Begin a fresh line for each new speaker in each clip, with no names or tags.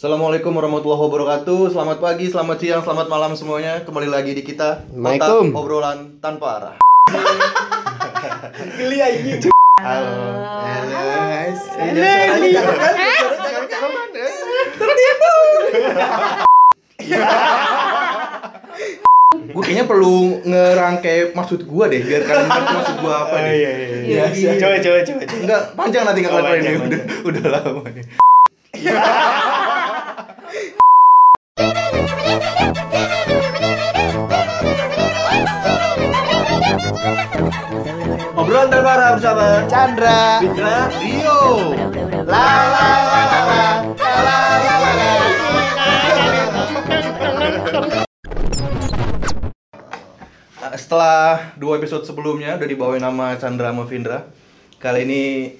Assalamualaikum warahmatullahi wabarakatuh. Selamat pagi, selamat siang, selamat malam semuanya. Kembali lagi di kita.
Waalaikumsalam.
Otak Obrolan tanpa arah.
Geli anjing.
Halo.
Halo,
cakep kan? Gue kayaknya perlu ngerangkai maksud gua deh biar kalian ngerti maksud gua apa
Oh,
deh.
iya, iya,
Iya, iya.
Coba, coba, coba. coba.
Enggak, panjang nanti
Oh,
kalian ini
panjang,
udah udah lama nih.
Obrolan terbaru bersama
Chandra.
Fitra.
Rio.
La la la la la. La la la la.
Setelah dua episode sebelumnya udah dibawain nama Chandra sama Vindra. Kali ini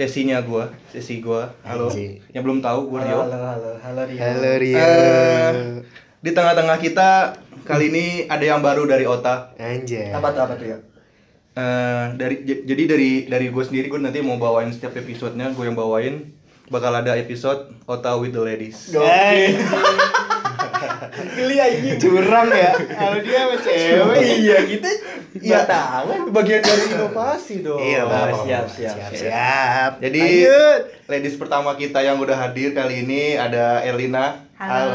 sesinya gua, sesi gua. Halo.
Anjing.
Yang belum tahu gua Rio.
Halo, halo, halo Rio.
Halo, Rio.
Eh, di tengah-tengah kita kali ini ada yang baru dari Ota.
Anjay.
Apa tuh apa tuh ya?
Eh, dari j- jadi dari dari gue sendiri gue nanti mau bawain setiap episodenya gue yang bawain bakal ada episode Ota with the ladies.
Guys,
Geli anjing.
curang ya. Kalau dia sama cewek.
Iya, kita
Iya,
tangan.
bagian dari inovasi dong.
Iya,
Oh,
Bang.
siap, siap,
siap,
siap.
siap.
Jadi
Lanjut.
ladies pertama kita yang udah hadir kali ini ada Erlina.
Halo.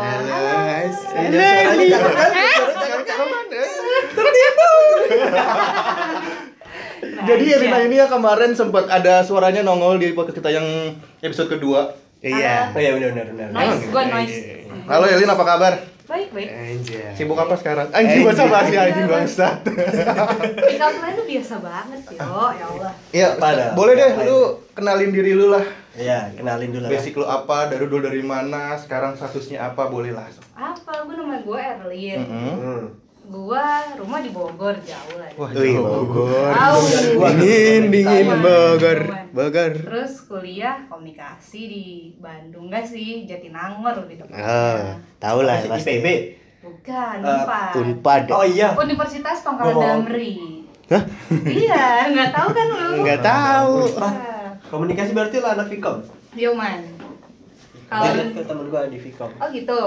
Halo, guys.
Halo, kan?
Jadi Erlina ini yang kemarin sempat ada suaranya nongol di podcast kita yang episode kedua.
Iya.
Oh iya benar benar benar.
Noise, gua noise.
Halo Erlin, apa kabar?
Baik, baik.
Anjay.
Sibuk apa sekarang? Anjing bahasa basi anjing bangsat.
Pick up line tuh biasa banget, yo. Ya Allah.
Iya,
Pada.
boleh deh lu kenalin diri lu lah.
Iya, kenalin dulu lah.
Basic lu apa, dari dulu dari mana, sekarang statusnya apa, boleh lah.
Apa? Gue nama gue Erlin.
Hmm.
Gua rumah di Bogor jauh lah.
Wah,
Wih,
jauh.
Bogor.
Jauh.
Gua
Dingin, dingin. Bogor. Bogor.
Terus kuliah komunikasi di Bandung enggak sih? Jatinangor gitu.
Oh, tahu lah pasti.
IPB.
Bukan,
Eh,
Unpad.
Unpad.
Oh iya.
Universitas Pangkalan
Ngomong.
Damri.
Hah?
Iya, nggak tahu kan lu?
Enggak tahu.
Komunikasi berarti lo anak Vkom.
Yoman. Kalau
Kalau ke temen gua di Vkom.
Oh gitu.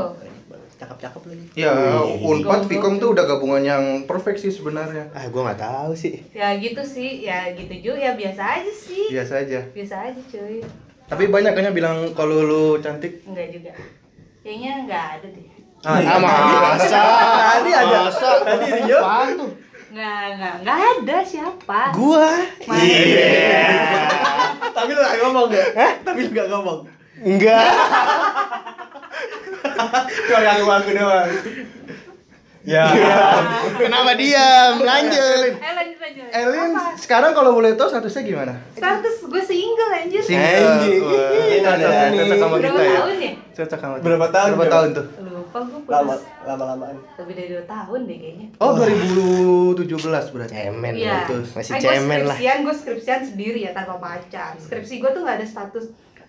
Cakep-cakep lagi.
Ya,
Wih.
Unpad Vkom tuh udah gabungan yang perfect sih sebenarnya.
Ah, gua nggak tahu sih.
Ya gitu sih, ya gitu juga ya biasa aja sih.
Biasa aja.
Biasa aja cuy.
Tapi banyak kan yang bilang kalau lu cantik.
Enggak juga. Kayaknya enggak ada deh.
Ah,
iya.
masa?
Tadi ada.
Masa?
Tadi Rio.
Apaan tuh?
Enggak, enggak, enggak ada siapa.
Gua. Iya.
Tapi lu gak ngomong gak? Tapi lu gak ngomong.
Enggak.
Kau yang aku doang. Ya.
Kenapa diam? Lanjut.
Eh lanjut lanjut.
Elin,
Apa?
sekarang kalau boleh tahu statusnya gimana?
Status gue single anjir.
Anjing.
Wah,
Ini
Cocok,
ada
ya,
nih.
cocok sama
Berapa
kita ya.
tahun ya?
Cocok sama kita.
Berapa tahun,
Berapa tahun tuh?
Lupa gue putus.
Lama, lama-lamaan.
Lebih dari 2 tahun deh kayaknya.
Oh, 2017 berarti.
Cemen
Iya.
itu. Masih cemen lah.
Skripsian, gue skripsian sendiri ya tanpa pacar. Skripsi gue tuh gak ada status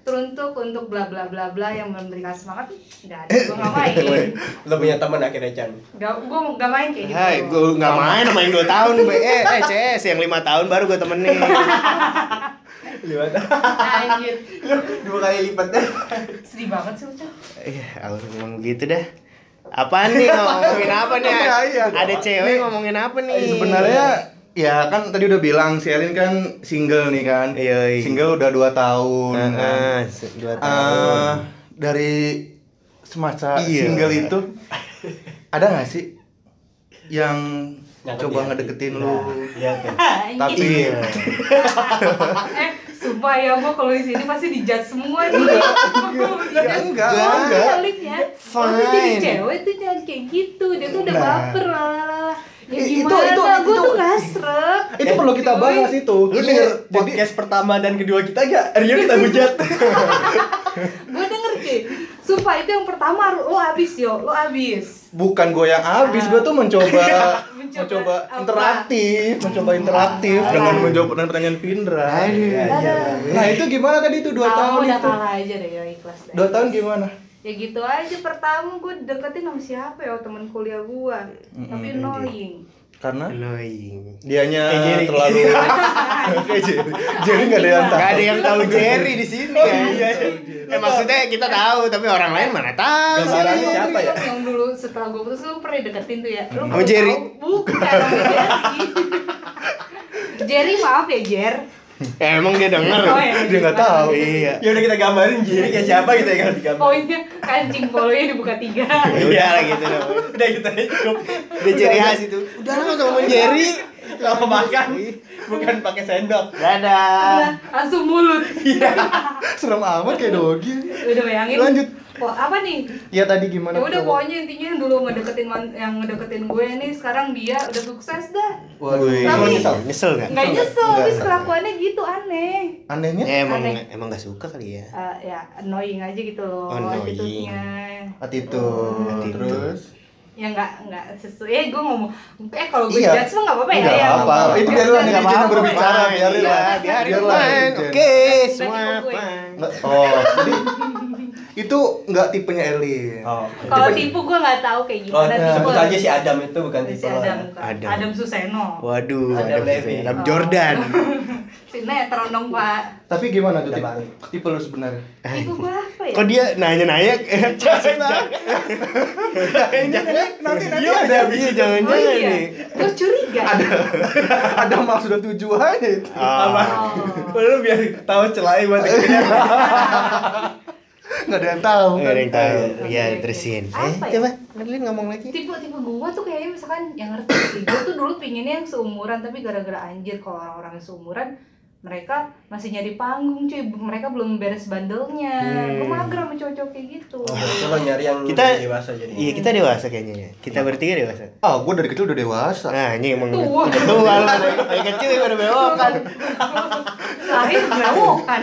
teruntuk untuk bla bla bla bla yang memberikan semangat nggak ada gue nggak main
Lo punya teman akhirnya Chan.
nggak gue nggak main kayak gitu
Hai, gue nggak main sama yang 2 tahun, Be. Eh, eh, CS yang 5 tahun baru gue temenin.
Lihat.
anjir
Dua kali lipat deh.
sedih banget sih Ucap
Iya, emang gitu dah. Apaan nih ngomongin apa nih?
Iya, iya.
Ada cewek ngomongin apa nih?
Sebenarnya ya kan tadi udah bilang si Elin kan single nih kan.
Iya, iya.
Single udah 2 tahun. kan.
Heeh, se- dua
Eh,
tahun.
dari semasa
Iya.
single itu ada nggak sih yang
Nyakitin
coba
hati.
ngedeketin
Nah,
lu
Iya kan.
tapi
Iya.
eh sumpah ya gue kalau di sini pasti dijudge semua nih
ya enggak
Enggak.
enggak
Balik ya Kalau tuh jadi
Fine.
cewek tuh jangan kayak gitu dia tuh udah
Nah.
baper lalala ya
itu-
gimana?
itu-
gue
itu-
tuh gak srek
itu perlu kita bahas itu.
Lu denger podcast pertama dan kedua kita gak? Rio kita hujat.
gue denger cuy sumpah itu yang pertama lo abis yo. Lo abis
bukan gue yang habis gue tuh mencoba
Mencoba
mencoba interaktif mencoba interaktif
Ah.
dengan menjawab pertanyaan Pindra
Aduh.
nah itu gimana tadi tuh? Dua
kamu
tahun
udah
itu.
kalah aja deh ya ikhlas deh.
Dua tahun gimana
ya gitu aja pertama gue deketin sama siapa ya temen kuliah gue tapi annoying
karena
Annoying.
dianya
Jerry.
terlalu Jerry nggak ada yang tahu
Gak ada yang tahu Jerry di sini
Oh, iya.
Eh maksudnya kita tahu tapi orang lain mana tahu.
Gambarannya siapa ya?
Yang dulu setelah gue putus lu pernah deketin tuh ya. Lu baru
Jerry.
tahu? Bukan. Jerry maaf ya Jer.
Ya emang dia denger.
Oh, iya.
Dia nggak tahu.
Iya.
Ya udah kita gambarin jadi kayak siapa gitu ya kalau digambar.
Poinnya kancing polonya dibuka tiga.
Ya udah lah gitu dong.
Udah aja cukup.
Udah ciri khas itu. Udah lah nggak usah ngomongin Jerry.
Kalau makan bukan pakai sendok.
Dadah.
Langsung mulut.
Serem amat kayak dogi.
Udah bayangin.
Lanjut.
Wah, apa nih?
Ya tadi gimana?
Ya udah pokoknya intinya yang dulu ngedeketin man- yang ngedeketin gue nih sekarang dia udah sukses dah.
Waduh.
Tapi-
nyesel, nyesel nggak?
Nggak nyesel, tapi kelakuannya gitu aneh.
Anehnya?
Ya emang
Aneh.
emang nggak suka kali ya.
Eh, ya annoying aja gitu loh
Oh, Annoying.
attitude-nya.
Attitude.
Attitude.
Terus?
Ya nggak nggak sesuai. Eh gue ngomong, eh kalau gue
Iya.
judge mah nggak apa-apa ya.
Nggak
ya.
apa-apa. Itu biar lu
Nggak
yang berbicara, biarin
Iya,
lah.
biarin
Biar
lah.
lah, netizen.
Oke, semua
Oh, jadi itu nggak tipenya Elin.
Oh.
Kalau tipu gue nggak tahu kayak
Oh,
gimana
sebut
tipe.
aja si Adam itu bukan
Si
tipe lo
Adam,
ya.
bukan.
Adam.
Adam Suseno.
Waduh,
Adam
Adam,
Levy.
Adam Jordan.
Sinetron dong pak.
Tapi gimana tuh tipe, tipe lu sebenarnya?
Tipu gue apa ya?
Kok dia nanya-nanya?
Ini nanti nanti
Iya,
ada
iya,
Oh
jangan-jangan
iya,
nih.
gue curiga. Ada.
ada maksud dan tujuannya itu.
Apa?
Oh.
Lu biar tahu celahnya buat.
Nggak ada yang tahu
Nggak
kan.
ada yang tahu.
Oke,
Ya,
oke.
terusin. Eh,
ya?
coba, Nerlin ngomong lagi.
Tipe-tipe gue tuh kayaknya misalkan yang ngerti sih. Gue tuh dulu pinginnya yang seumuran tapi gara-gara anjir kalau orang-orang yang seumuran mereka masih nyari panggung cuy mereka belum beres bandelnya
Hmm.
gue mager sama cowok-cowok kayak gitu
Oh, coba nyari yang
Kita-
dewasa jadi.
Iya, kita dewasa kayaknya ya. Kita bertiga dewasa.
Ah, gua dari kecil udah dewasa.
Nah, ini emang
Tua.
udah tua lu dari dari kecil ya udah bewokan.
lahir berewokan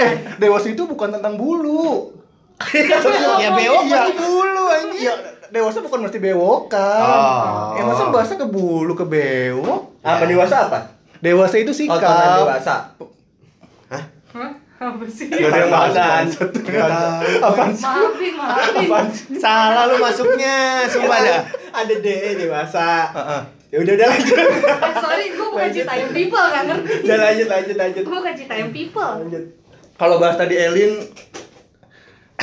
Eh, dewasa itu bukan tentang bulu.
Ya bewok
Iya.
pasti bulu anjing.
Iya, dewasa bukan mesti bewokan.
Oh.
Ya masa bahasa ke bulu ke bewok?
Apa dewasa apa?
Dewasa itu
Oh,
sikap.
dewasa.
Hah? apa sih
Gak ada yang bahas
Apaan?
Sih?
maafin maafin
Salah lu masuknya, sumpah dah.
Ada DE dewasa.
Heeh.
Ya udah udah lanjut.
eh, sorry gue bukan citayam people gak ngerti
Udah lanjut lanjut lanjut.
gue bukan citayam people
Lanjut.
Kalau bahas tadi Elin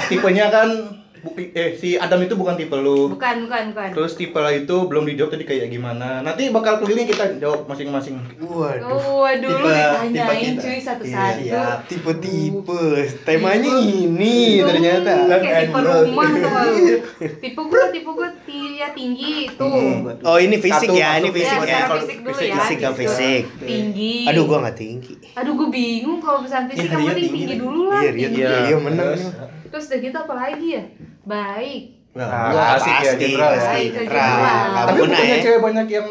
tipenya kan eh si Adam itu bukan tipe lu.
bukan bukan bukan
Terus tipe lah itu belum dijawab tadi kayak gimana. Nanti bakal keliling kita jawab masing-masing.
Waduh.
Oh, waduh, lu
Tipe- tipe
ditanyain
kita.
cuy satu-satu.
Iya.
Tipe-tipe. Temanya ini
Hmm,
ternyata.
Kayak tipe rumah tuh lu. Tipe gua, tipe gua ya tinggi tuh.
Hmm.
Oh, ini fisik
Satu
ya, ini fisik
ya,
ya.
secara
Kalau
fisik dulu
fisik,
ya.
fisik
gitu.
fisik.
Tinggi.
Aduh, gua nggak tinggi.
Aduh, gua bingung kalau misalnya fisik
Iya,
penting
tinggi
dulu lah.
Iya, iya.
Iya.
iya, menang.
Terus?
Terus udah gitu apa lagi ya? Baik.
Nah,
Nah, asik ya,
pasti,
general ya.
pasti.
Baik,
General.
general.
Tapi bukannya
ya.
cewek banyak yang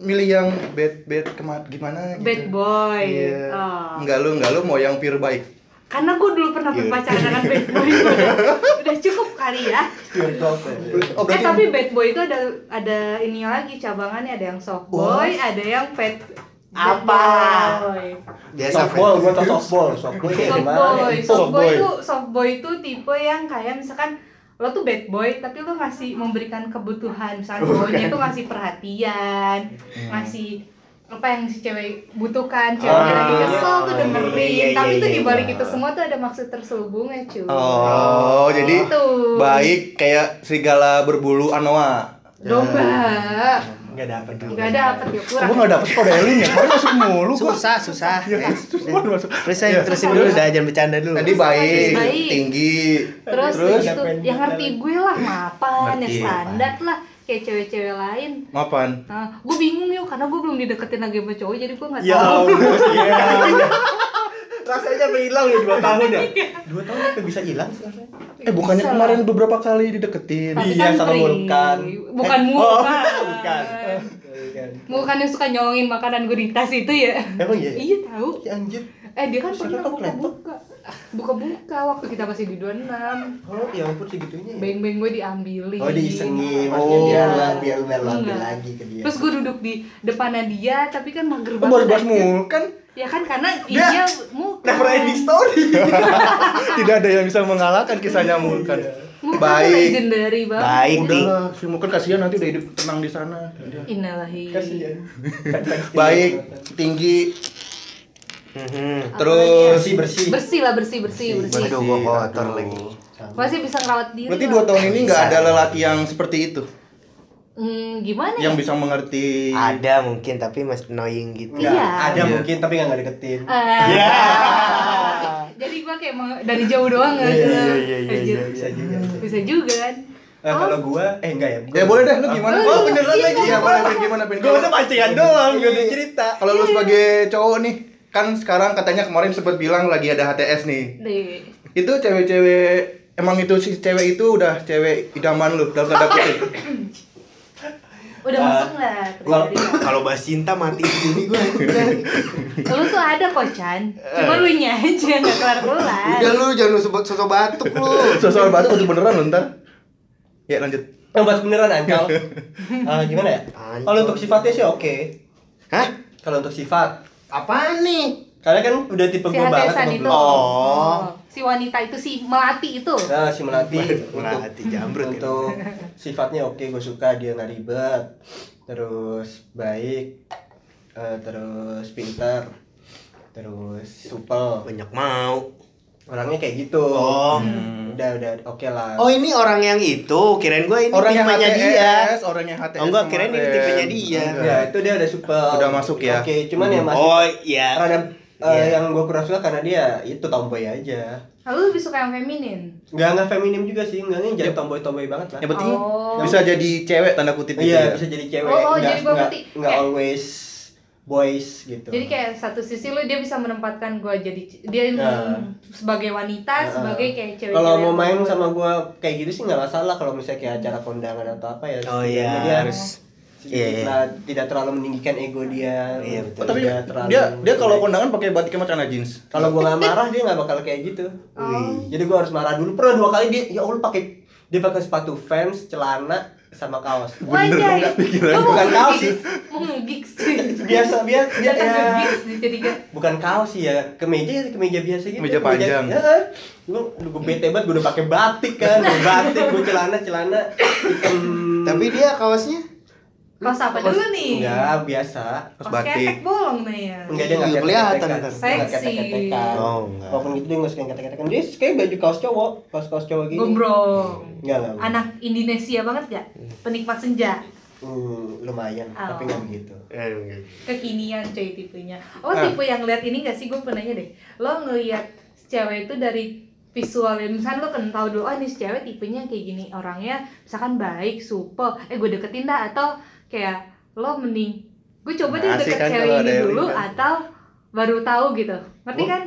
milih yang bad bad ke mana gimana gitu.
Bad boy.
Iya.
Oh.
Enggak lu, enggak lu mau yang pure baik.
Karena gua dulu pernah
Iya.
berpacaran dengan bad boy. udah, cukup kali ya.
ya.
Oh,
Eh tapi bad boy itu ada ada ini lagi cabangannya ada yang soft boy, ada yang fat
Apa?
boy.
Biasa
softball, gua tau softball. Softball kayak
Soft
gimana?
boy, soft
Soft
boy
boy.
itu soft boy itu tipe yang kayak misalkan lo tuh bad boy tapi lo ngasih memberikan kebutuhan. Misalkan cowoknya tuh ngasih perhatian ngasih apa yang si cewek butuhkan ceweknya
Ah,
lagi kesel tuh
iya,
dengerin.
iya, iya,
tapi tuh
iya,
dibalik
iya.
itu semua tuh ada maksud terselubungnya cuy.
Oh, jadi
Gitu.
baik kayak serigala berbulu Anoa.
domba
Enggak dapat dulu.
nggak dapet ya
Oh,
kurang
gua enggak dapet kok dari Elin ya. Kemarin masuk mulu gua.
Susah, susah. Eh,
Susah masuk.
Terusin,
Iya.
terusin dulu dah, jangan bercanda dulu.
Tadi baik,
Baik.
tinggi.
terus,
Terus?
itu yang ngerti gue lah mapan ya
Ngerti.
standar lah kayak cewek-cewek lain
Mapan.
nah, gue bingung yuk karena gue belum dideketin lagi sama cowok jadi gue nggak
Ya
tahu
Allah, iya. Rasanya apa hilang ya 2 tahun ya? 2 tahun apa bisa hilang sih rasanya?
Eh bukannya
Bisa
kemarin beberapa kali dideketin.
Tapi
Iya,
kan
sama. Mulkan.
bukan
Eh,
mulkan
oh, bukan. Bukan.
mulkan yang suka nyolongin makanan gue di tas itu ya
Emang iya?
iya tahu
Ya anjir.
eh dia kan pernah buka-buka buka buka waktu kita masih di 26
Oh, ya ampun segitunya. ya?
beng-beng gue diambilin
Oh, diisengin.
Oh.
Maksudnya biar lah, biar biar lagi ke dia.
terus gue duduk di depannya dia tapi kan mager
Oh, baru bahas mulkan.
Ya kan karena
Dia
mulkan
Never ending story.
Tidak ada yang bisa mengalahkan kisahnya mulkan.
Mulkan
Baik.
legendary banget
Baik nih.
Udahlah, si mulkan kasihan nanti udah hidup tenang di sana.
Innalillahi
Kasihan.
Baik, tinggi.
Mhm.
Terus
bersih bersih
bersih lah bersih bersih bersih
Aduh, gua kotor lagi.
masih bisa ngerawat diri
berarti
lah.
dua tahun ini nggak ada lelaki yang seperti itu
hmm, gimana
yang
ya
bisa mengerti
Ada mungkin tapi masih annoying gitu.
Nggak,
Iya.
ada
Iya.
mungkin tapi nggak nggak deketin
Eh,
Ya.
jadi gua kayak mau dari jauh doang nggak
Iya, iya, iya, iya,
Anjir.
iya,
bisa juga
bisa juga kan
Eh, kalau gua eh enggak ya
ya boleh deh lu gimana
oh beneran
Iya,
lagi
Iya, boleh Pin, gimana Pin?
gua udah pancingan doang gua udah cerita
Kalau lu sebagai cowok nih, kan sekarang katanya kemarin sempat bilang lagi ada HTS nih.
Deh.
Itu cewek-cewek emang itu si cewek itu udah cewek idaman lu dalam tanda kutip.
Udah
Ah,
masuk lah.
Kalau bahas cinta mati sini gua.
lu tuh ada kok Chan cuma lu nya aja nggak kelar kelar
Udah lu jangan lu sebut sosok batuk lu.
Soal batu untuk beneran lu ntar. Ya lanjut.
obat beneran ankal Ah, gimana ya
Ancol.
kalau untuk sifatnya sih oke
Hah?
kalau untuk sifat
Apaan nih?
karena kan udah tipe
si
gua banget sama
itu
belum
Oh.
Si wanita itu si melati itu
nah si melati
Melati
untuk
jambrut ya.
untuk sifatnya oke gue suka dia nggak ribet terus baik eh, terus pintar terus supel
Banyak mau.
orangnya kayak gitu
Oh.
udah udah oke lah
Oh ini orang yang itu, kirain gua ini
Orang yang
tipenya dia.
HTS, orang yang HTS.
Oh, enggak, kirain ini tipenya dia.
Enggak.
ya itu dia udah supel
Udah masuk ya?
oke cuman ya masih
Oh iya.
rada eh,
Iya.
yang gue kurang suka karena dia itu tomboy aja
lalu lebih suka yang feminin
nggak nggak feminim juga sih nggak nih jangan tomboy tomboy banget lah
Yang penting
Oh.
bisa jadi cewek tanda kutip gitu
iya
ya.
bisa jadi cewek
Oh, oh,
nggak
jadi gua
nggak
ngerti.
nggak
Kayak-
always boys gitu
jadi kayak satu sisi lu dia bisa menempatkan gua jadi dia
Nah.
sebagai wanita
Nah.
sebagai kayak cewek
kalau mau main sama gua kayak gitu sih nggak masalah kalau misalnya kayak acara kondangan atau apa ya
Oh iya,
dia
harus
sedikit
Iya, iya.
lah, tidak terlalu meninggikan ego dia
Iya, betul.
Oh, tapi
Tidak terlalu
dia dia kalau kondangan pakai batik sama celana jeans.
kalau gua nggak marah dia nggak bakal kayak gitu
Oh.
jadi gua harus marah dulu pernah dua kali dia ya allah pakai dia pakai sepatu Vans celana sama kaos
Wajah,
pikiran.
Bukan kaos sih.
Mau ngegigs sih.
biasa biasa dia ya
kan.
bukan kaos sih ya kemeja kemeja biasa gitu
Kemeja panjang.
ya gue gue bete banget gue udah pakai batik kan batik gue celana celana hitam
Tapi dia kaosnya
Kaos apa dulu nih?
enggak biasa
Kaos
Kaos
batik.
ketek bolong nih ya.
enggak dia nggak
Iya, kelihatan
ketek-ketekan.
ntar.
Nggak
Seksi.
Oh, enggak.
walaupun gitu dia nggak suka ketek-ketekan dia kayak baju kaos cowok kaos kaos cowok gini
Gombrong.
enggak enggak
Anak Indonesia banget gak? Penikmat senja.
Hmm, lumayan
Oh.
tapi nggak begitu
enggak.
Kekinian coy tipenya. Oh,
Ah.
tipe yang lihat ini gak sih? Gue pernahnya deh. Lo ngelihat cewek itu dari visualnya misalkan lo kan tahu dulu oh ini si cewek tipenya kayak gini orangnya misalkan baik supel eh gue deketin dah atau kayak lo mending gue coba deh
Nah,
deket
kan
cewek ini dulu
ribet.
atau baru tahu gitu ngerti
Oh.
kan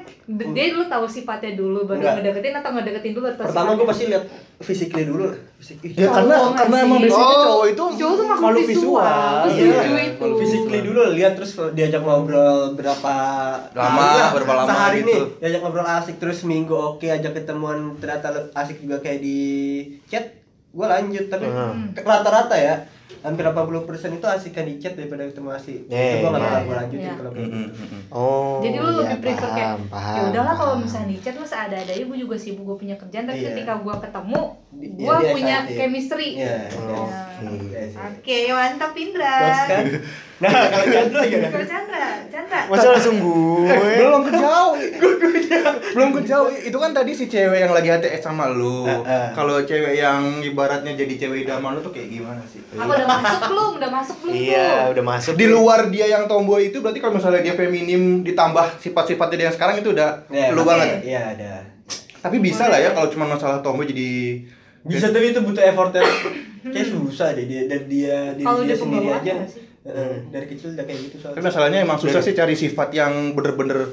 dia dulu tahu sifatnya dulu baru
Enggak.
ngedeketin atau ngedeketin dulu atau
pertama gue pasti lihat physically dulu physically
Ya karena
nggak
karena
sih?
emang
Oh.
cowok itu
Cowok tuh makhluk visual. Gue
Iya.
itu.
physically dulu lihat terus diajak ngobrol berapa
Lama,
lah.
berapa lama
sehari
gitu.
nih diajak ngobrol asik terus minggu oke ajak ketemuan ternyata asik juga kayak di chat gue lanjut tapi
Hmm.
rata-rata ya hampir 80% itu asikan di chat daripada ketemu asik
Eh,
itu gue nggak
iya.
bakal gue lanjutin
Iya.
kalau kayak
Mm,
gitu
mm, mm.
Oh.
Jadi lu
iya,
lebih prefer kayak
paham, paham,
ya udahlah kalau misalnya di chat mas ada ada aja gue juga sibuk gue punya kerjaan tapi
Iya.
ketika gue ketemu gue
iya, dia
punya
excited.
chemistry.
Iya,
Oh,
Ya.
oke.
Iya.
Oke mantap Indra.
Kan nah kalau Chandra gimana
Kalau Chandra, Chandra.
Masa langsung gue?
belum kejauh belum kejauh itu kan tadi si cewek yang lagi HTS sama lu kalau cewek yang ibaratnya jadi cewek idaman lu tuh kayak gimana sih
Apa udah masuk belum? Udah masuk belum
Iya,
tuh?
udah masuk.
di luar dia yang tomboy itu berarti kalau misalnya dia feminim ditambah sifat-sifatnya dia yang sekarang itu udah
Iya,
lu banget
iya ada
tapi bisa lah ya kalau cuma masalah tomboy jadi
bisa tapi itu butuh effort yang kayak susah deh dia dari dia dia
dia
sendiri aja? Heeh, dari kecil udah kayak gitu
tapi
soalnya
masalahnya emang susah sih cari sifat yang bener-bener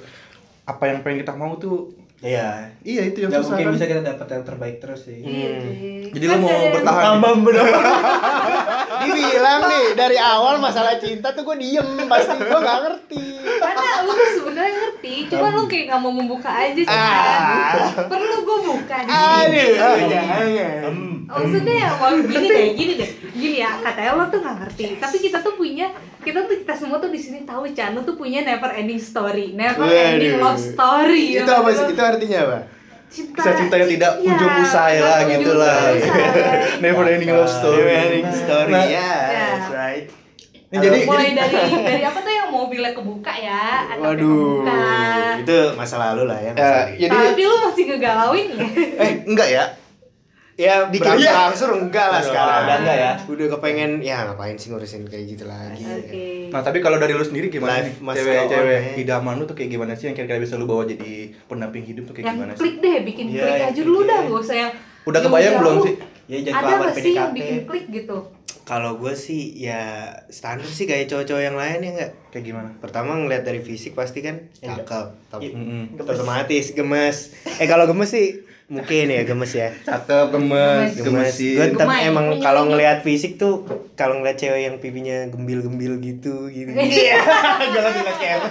apa yang pengen kita mau tuh
iya
iya itu yang
nggak
susah
mungkin
kan
bisa kita dapat yang terbaik terus sih
Iya,
Hmm.
Jadi
Kan
lu mau bertahan?
tambah bener
Dibilang nih dari awal masalah cinta tuh gue diem pasti gue nggak ngerti.
Karena lu tuh sebenarnya ngerti, cuma lu kayak nggak mau membuka aja kan.
Ah.
Perlu gue buka di
Aduh,
sini.
jangan.
Maksudnya ya mau gini deh, gini deh, gini ya katanya lo tuh nggak ngerti, tapi kita tuh punya, kita tuh kita semua tuh di sini tahu Chan, lo tuh punya never ending story, never ending love story.
Itu apa sih? Itu artinya apa?
Cinta,
Kisah cinta yang tidak
Iya,
ujung usai lah, gitu lah. never ending love story
Never ending story.
Nah,
ya,
Ya.
that's right.
Ini jadi
mulai
jadi
dari dari apa tuh yang mobilnya kebuka ya atapnya
Waduh,
kebuka
itu masa lalu lah ya. masa
ya,
lalu.
jadi
tapi lu masih ngegalauin ya
eh enggak ya.
Ya
Dikit-
berangsur enggak lah
Udah,
sekarang.
udah enggak ya?
Udah kepengen ya ngapain sih ngurusin kayak gitu lagi.
oke
Nah, tapi kalau dari lu sendiri gimana
Life
nih? Cewek-cewek
eh.
idaman lu tuh kayak gimana sih yang kira-kira bisa lu bawa jadi pendamping hidup tuh kayak
yang
gimana sih?
klik deh bikin
Iya,
klik
yang
aja dulu
klik
dah
ya.
gak usah yang
Udah kebayang belum sih?
Ya jadi
ada
kelamaan
gak sih yang bikin klik gitu
Kalau gue sih ya standar sih kayak cowok-cowok yang lain ya enggak.
Kayak gimana?
Pertama ngeliat dari fisik pasti kan
Enggak.
cakep. Tapi
Iya.
Otomatis gemes. Eh kalau gemes sih mungkin ya gemes ya.
Cakep, gemes,
Gemes.
gemesin.
Gue tapi emang kalau ngelihat fisik tuh kalau ngeliat cewek yang pipinya gembil-gembil gitu gitu. Iya. Gue langsung ngeliat cewek.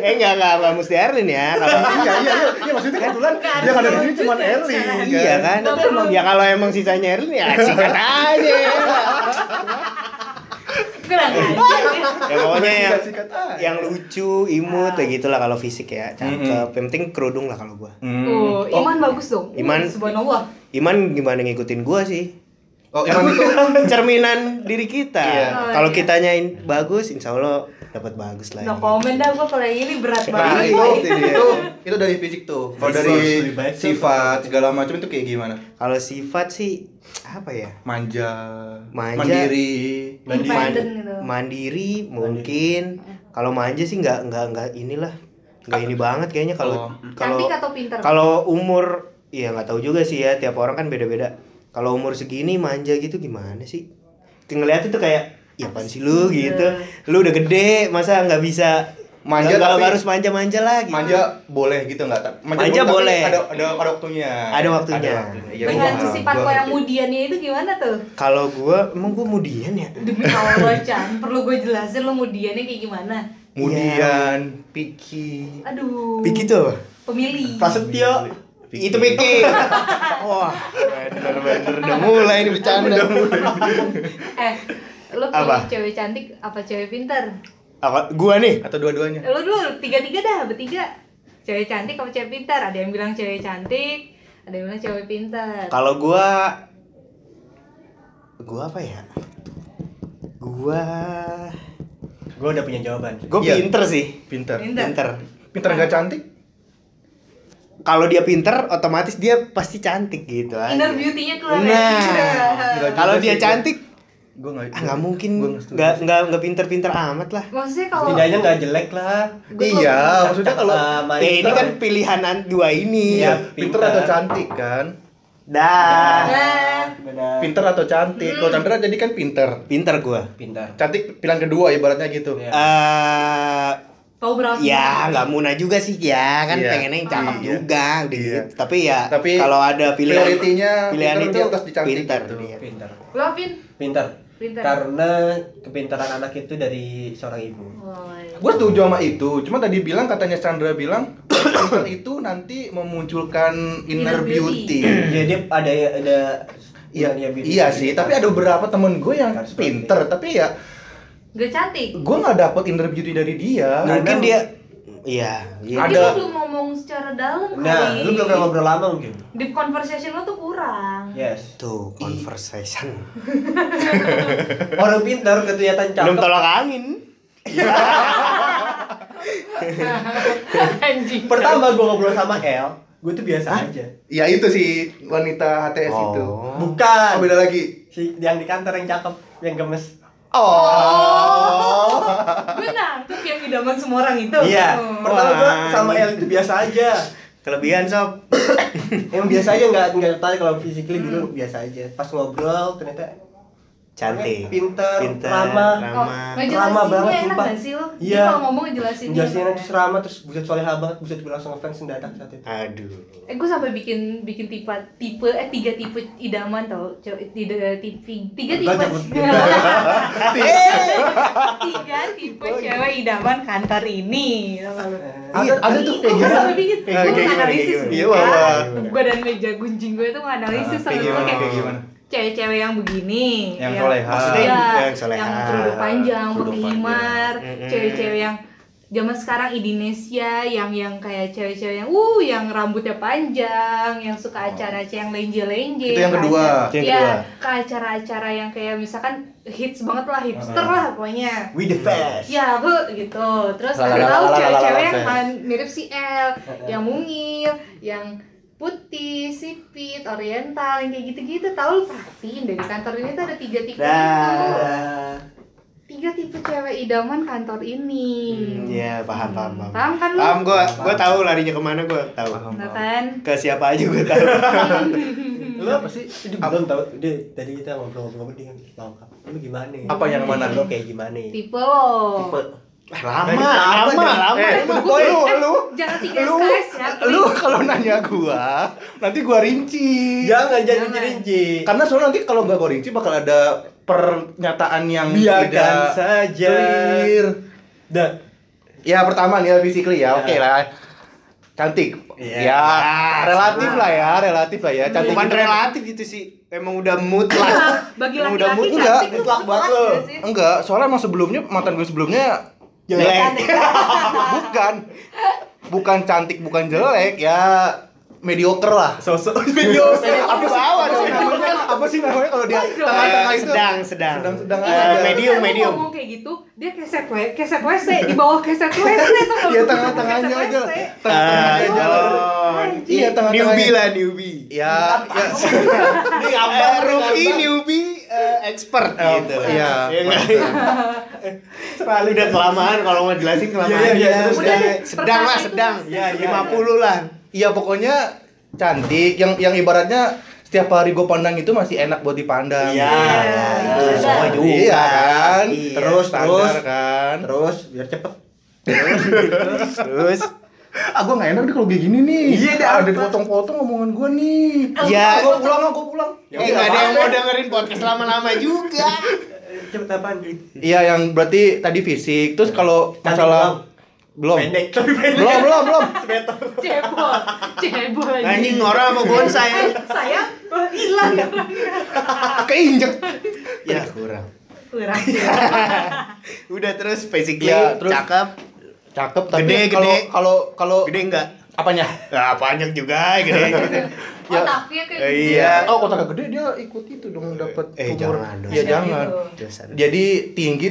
Eh enggak enggak enggak mesti Erlin ya. Kalau
iya, iya, iya, iya, maksudnya kebetulan yang ada di sini cuma Eli.
Iya kan? Ya kalau emang sisanya Erlin ya sikat aja.
Kurang aja
Ya pokoknya yang yang lucu, imut kayak gitulah kalau fisik ya. Cakep. Yang penting kerudung lah kalau gua.
Hmm.
Tuh,
Oh,
iman bagus dong.
Iman-
Subhanallah.
Iman gimana ngikutin gua sih?
oh, Iman itu
Cerminan diri kita.
Iya.
Oh,
Kalau
iya.
kitanya in- bagus, insya Allah dapat bagus lah.
No komen dah gua kalau ini berat
Nah,
banget.
itu,
boy.
itu, itu dari fisik tuh. Kalau dari sifat segala macam itu kayak gimana?
Kalau sifat sih apa ya?
Manja,
Manja.
mandiri.
Mandiri.
Gitu.
Mandiri mungkin. Kalau manja sih nggak nggak nggak inilah nggak ini banget kayaknya kalau
Oh.
kalau
Cantik atau pinter?
kalau umur ya nggak tahu juga sih ya tiap orang kan beda-beda. Kalau umur segini manja gitu gimana sih? Ngeliat itu kayak ya apaan sih lu gitu. Lu udah gede masa nggak bisa
Manja
nggak
tapi-
harus manja-manja lagi.
Manja boleh gitu nggak?
Manja
tapi
boleh.
Ada ada ada waktunya.
Ada waktunya.
Iya,
Dengan
gua-
sifat
gua
lo yang mudiannya itu gimana tuh?
Kalau gua emang gua mudian ya.
Demi Allah Chan, perlu gue jelasin lo mudiannya kayak gimana?
Kemudian Piki.
Aduh.
Piki tuh apa?
Pemilih.
Prasetyo.
Itu Piki. Wah, bener-bener udah mulai ini bercanda.
Eh, lo
Apa?
pilih cewek cantik apa cewek pintar?
Apa? Gua nih.
Atau dua-duanya?
Lo dulu tiga-tiga dah, bertiga. Cewek cantik apa cewek pintar? Ada yang bilang cewek cantik, ada yang bilang cewek pintar.
Kalau gua gua apa ya? Gua
Gue udah punya jawaban.
gua
Iya.
pinter sih.
Pinter.
Pintar.
Pinter.
Pinter nggak cantik?
Kalau dia pinter, otomatis dia pasti cantik gitu aja.
Inner beauty-nya keluar.
Nah,
Nggak
kalau dia cantik,
Gue nggak.
ah, nggak mungkin,
nggak
nggak nggak pinter-pinter amat lah.
Maksudnya kalau
Setidaknya nggak jelek lah.
Iya, maksudnya kalau
Ah, main
Ya ini
pinter.
kan pilihan an- dua ini.
Iya.
pinter
pinter.
atau cantik kan?
Dah.
Benar.
Pinter atau cantik? Kalau Chandra jadi kan pinter.
Pinter gua.
Pintar.
Cantik pilihan kedua ibaratnya gitu.
Iya.
Eh
tahu berapa?
ya nggak muna juga sih ya kan
Iya.
pengennya yang cakep
Iya.
juga udah
Iya.
gitu. Tapi ya
Tapi
kalau ada pilihan
prioritinya
pilihan
pinter
itu pinter
gitu.
dia.
Pintar.
Lo Vin?
Pintar.
Pintar.
Karena kepintaran anak itu dari seorang ibu.
Oh, iya.
Gue setuju sama itu. Cuma tadi bilang katanya Chandra bilang pinter itu nanti memunculkan inner
Inner beauty.
beauty.
Jadi dia ada ada
Iya,
dia beauty.
iya sih. Tapi ada beberapa temen gue yang
Harus
pinter, tapi ya
Gak cantik.
gue nggak dapet inner beauty dari dia.
Mungkin dia iya, iya.
Mungkin
Ada-
lo belum ngomong secara dalam
Nah,
kali.
lu belum pernah ngobrol lama mungkin.
Deep conversation lo tuh kurang.
Yes.
tuh conversation.
Orang pintar kelihatan cakep.
Belum tolak angin.
Anjing.
Pertama gua ngobrol sama El, gue tuh biasa aja.
Ya itu sih wanita HTS itu.
Oh.
Bukan.
Oh, beda lagi.
Si yang di kantor yang cakep, yang gemes.
Oh.
Gue nangkep yang idaman semua orang itu.
Iya.
Oh.
Pertama gua sama El itu biasa aja.
Kelebihan sob.
Emang biasa aja nggak nggak tertarik kalau physically dulu biasa aja. Pas ngobrol ternyata
Cantik.
Pinter,
Pinter,
ramah.
Oh,
ramah.
ngejelasinnya
Ramah banget, sumpah. Iya.
kalau ngomong ngejelasinnya.
Jelasinnya
enak.
terus ramah terus buset soleha banget, buset gue langsung ngefans mendadak saat itu.
Aduh.
Eh gue sampai bikin bikin tipe tipe eh tiga tipe idaman tau Cewek- tiga tipe tiga tipe tiga tipe cewek idaman kantor ini?
Ada ada tuh kayak
Gue sampai bikin gue
gimana?
Iya,
gue dan meja gunjing gue tuh menganalisis
Ah,
sampai
kayak gimana?
Cewek-cewek yang begini
Yang soleha.
Maksudnya
Iya,
yang soleha.
yang kerudung panjang
Mm-mm.
cewek-cewek yang zaman sekarang Indonesia yang yang kayak cewek-cewek yang uh yang rambutnya panjang yang suka acara-acara yang lenje-lenje
Itu yang kedua.
Yang
ya
kedua.
ke acara-acara yang kayak misalkan hits banget lah hipster lah pokoknya
We the best.
ya bu gitu terus ada tahu cewek-cewek yang mirip si L yang mungil yang putih sipit oriental yang kayak gitu-gitu tahu lu perhatiin dari kantor ini tuh ada tiga tipe itu tiga tipe cewek idaman kantor ini
Iya, paham, paham, paham.
paham kan lu
Paham gua, gua tahu larinya ke mana gua tahu.
Nah kan
Ke siapa aja gua tahu.
Lu apa sih? Dia belum tahu. Dia tadi kita ngobrol-ngobrol dia lengkap. Lu gimana?
Apa yang mana?
Lu kayak gimana?
tipe lo
lama, lama, lama.
Eh,
Emang
lu, lu,
eh,
lu,
jangan tiga
lu,
SKS ya
lu kalau nanya gua, nanti gua rinci.
Jangan jangan
Jangan.
rinci.
Karena soalnya nanti kalau nggak gua rinci bakal ada pernyataan yang
Biarkan
tidak
saja.
clear.
Dah.
Ya pertama nih ya physically ya,
Ya.
oke lah. Cantik.
Iya.
Ya, relatif lah ya, relatif lah ya. Cantik
Bukan
itu kan-
relatif gitu sih. Emang udah mutlak.
bagi
Emang udah
laki-laki
mutlak.
cantik tuh
Mutlak
sih?
Enggak, soalnya emang sebelumnya mantan gue sebelumnya
Jelek.
bukan bukan cantik, bukan jelek, ya mediocre lah.
Sosok video
apa sih bawah dong namanya? Apa sih namanya kalau dia tengah-tengah itu?
sedang, sedang.
Sedang-sedang
Eh,
aja.
medium, medium.
ngomong kayak gitu, dia keset we, keset WC di bawah keset WC tuh.
Iya tengah-tengahnya
Keset
aja. Tengah-tengahnya aja.
Oh,
Iya tengah-tengahnya.
newbie lah newbie.
Ya, ya.
Ini gambar
Eh, rookie newbie eh, expert gitu.
Iya.
Iya? Selalu udah kelamaan kalau mau jelasin kelamaan.
Iya, iya, iya, terus
sedang lah,
itu
sedang.
Iya, iya,
50 lah.
Iya pokoknya cantik yang yang ibaratnya setiap hari gue pandang itu masih enak buat dipandang.
Iya,
itu
iya.
semua
juga.
Iya kan?
Iya.
Terus, terus.
kan.
Terus biar cepet.
Terus
Ah gue gak enak deh kalau kayak gini nih.
Iya, deh,
ada
apa?
dipotong-potong omongan gue nih.
Iya.
gue pulang, gue pulang.
eh nggak ada yang mau dengerin podcast lama-lama juga.
Cepet apaan?
Iya yang berarti tadi fisik. Terus kalau masalah belum.
Pendek tapi pendek.
Belum, belum, belum.
Cebol, cebol.
Anjing Nora sama bonsai.
Saya oh, hilang ya.
Keinjek.
Ya kurang.
Kurang.
Udah terus basically
Iya, terus-
cakep.
Cakep tapi
Gede,
kalau
gede.
kalau kalau
Gede enggak?
apanya?
Nah, banyak juga gede.
Oh, tapi kayak
Eh,
gitu.
iya.
Oh, kotak gede dia ikut itu dong dapat
Eh,
umur.
jangan dong.
Iya,
Kayak
jangan.
gitu.
Dosa.
Jadi tinggi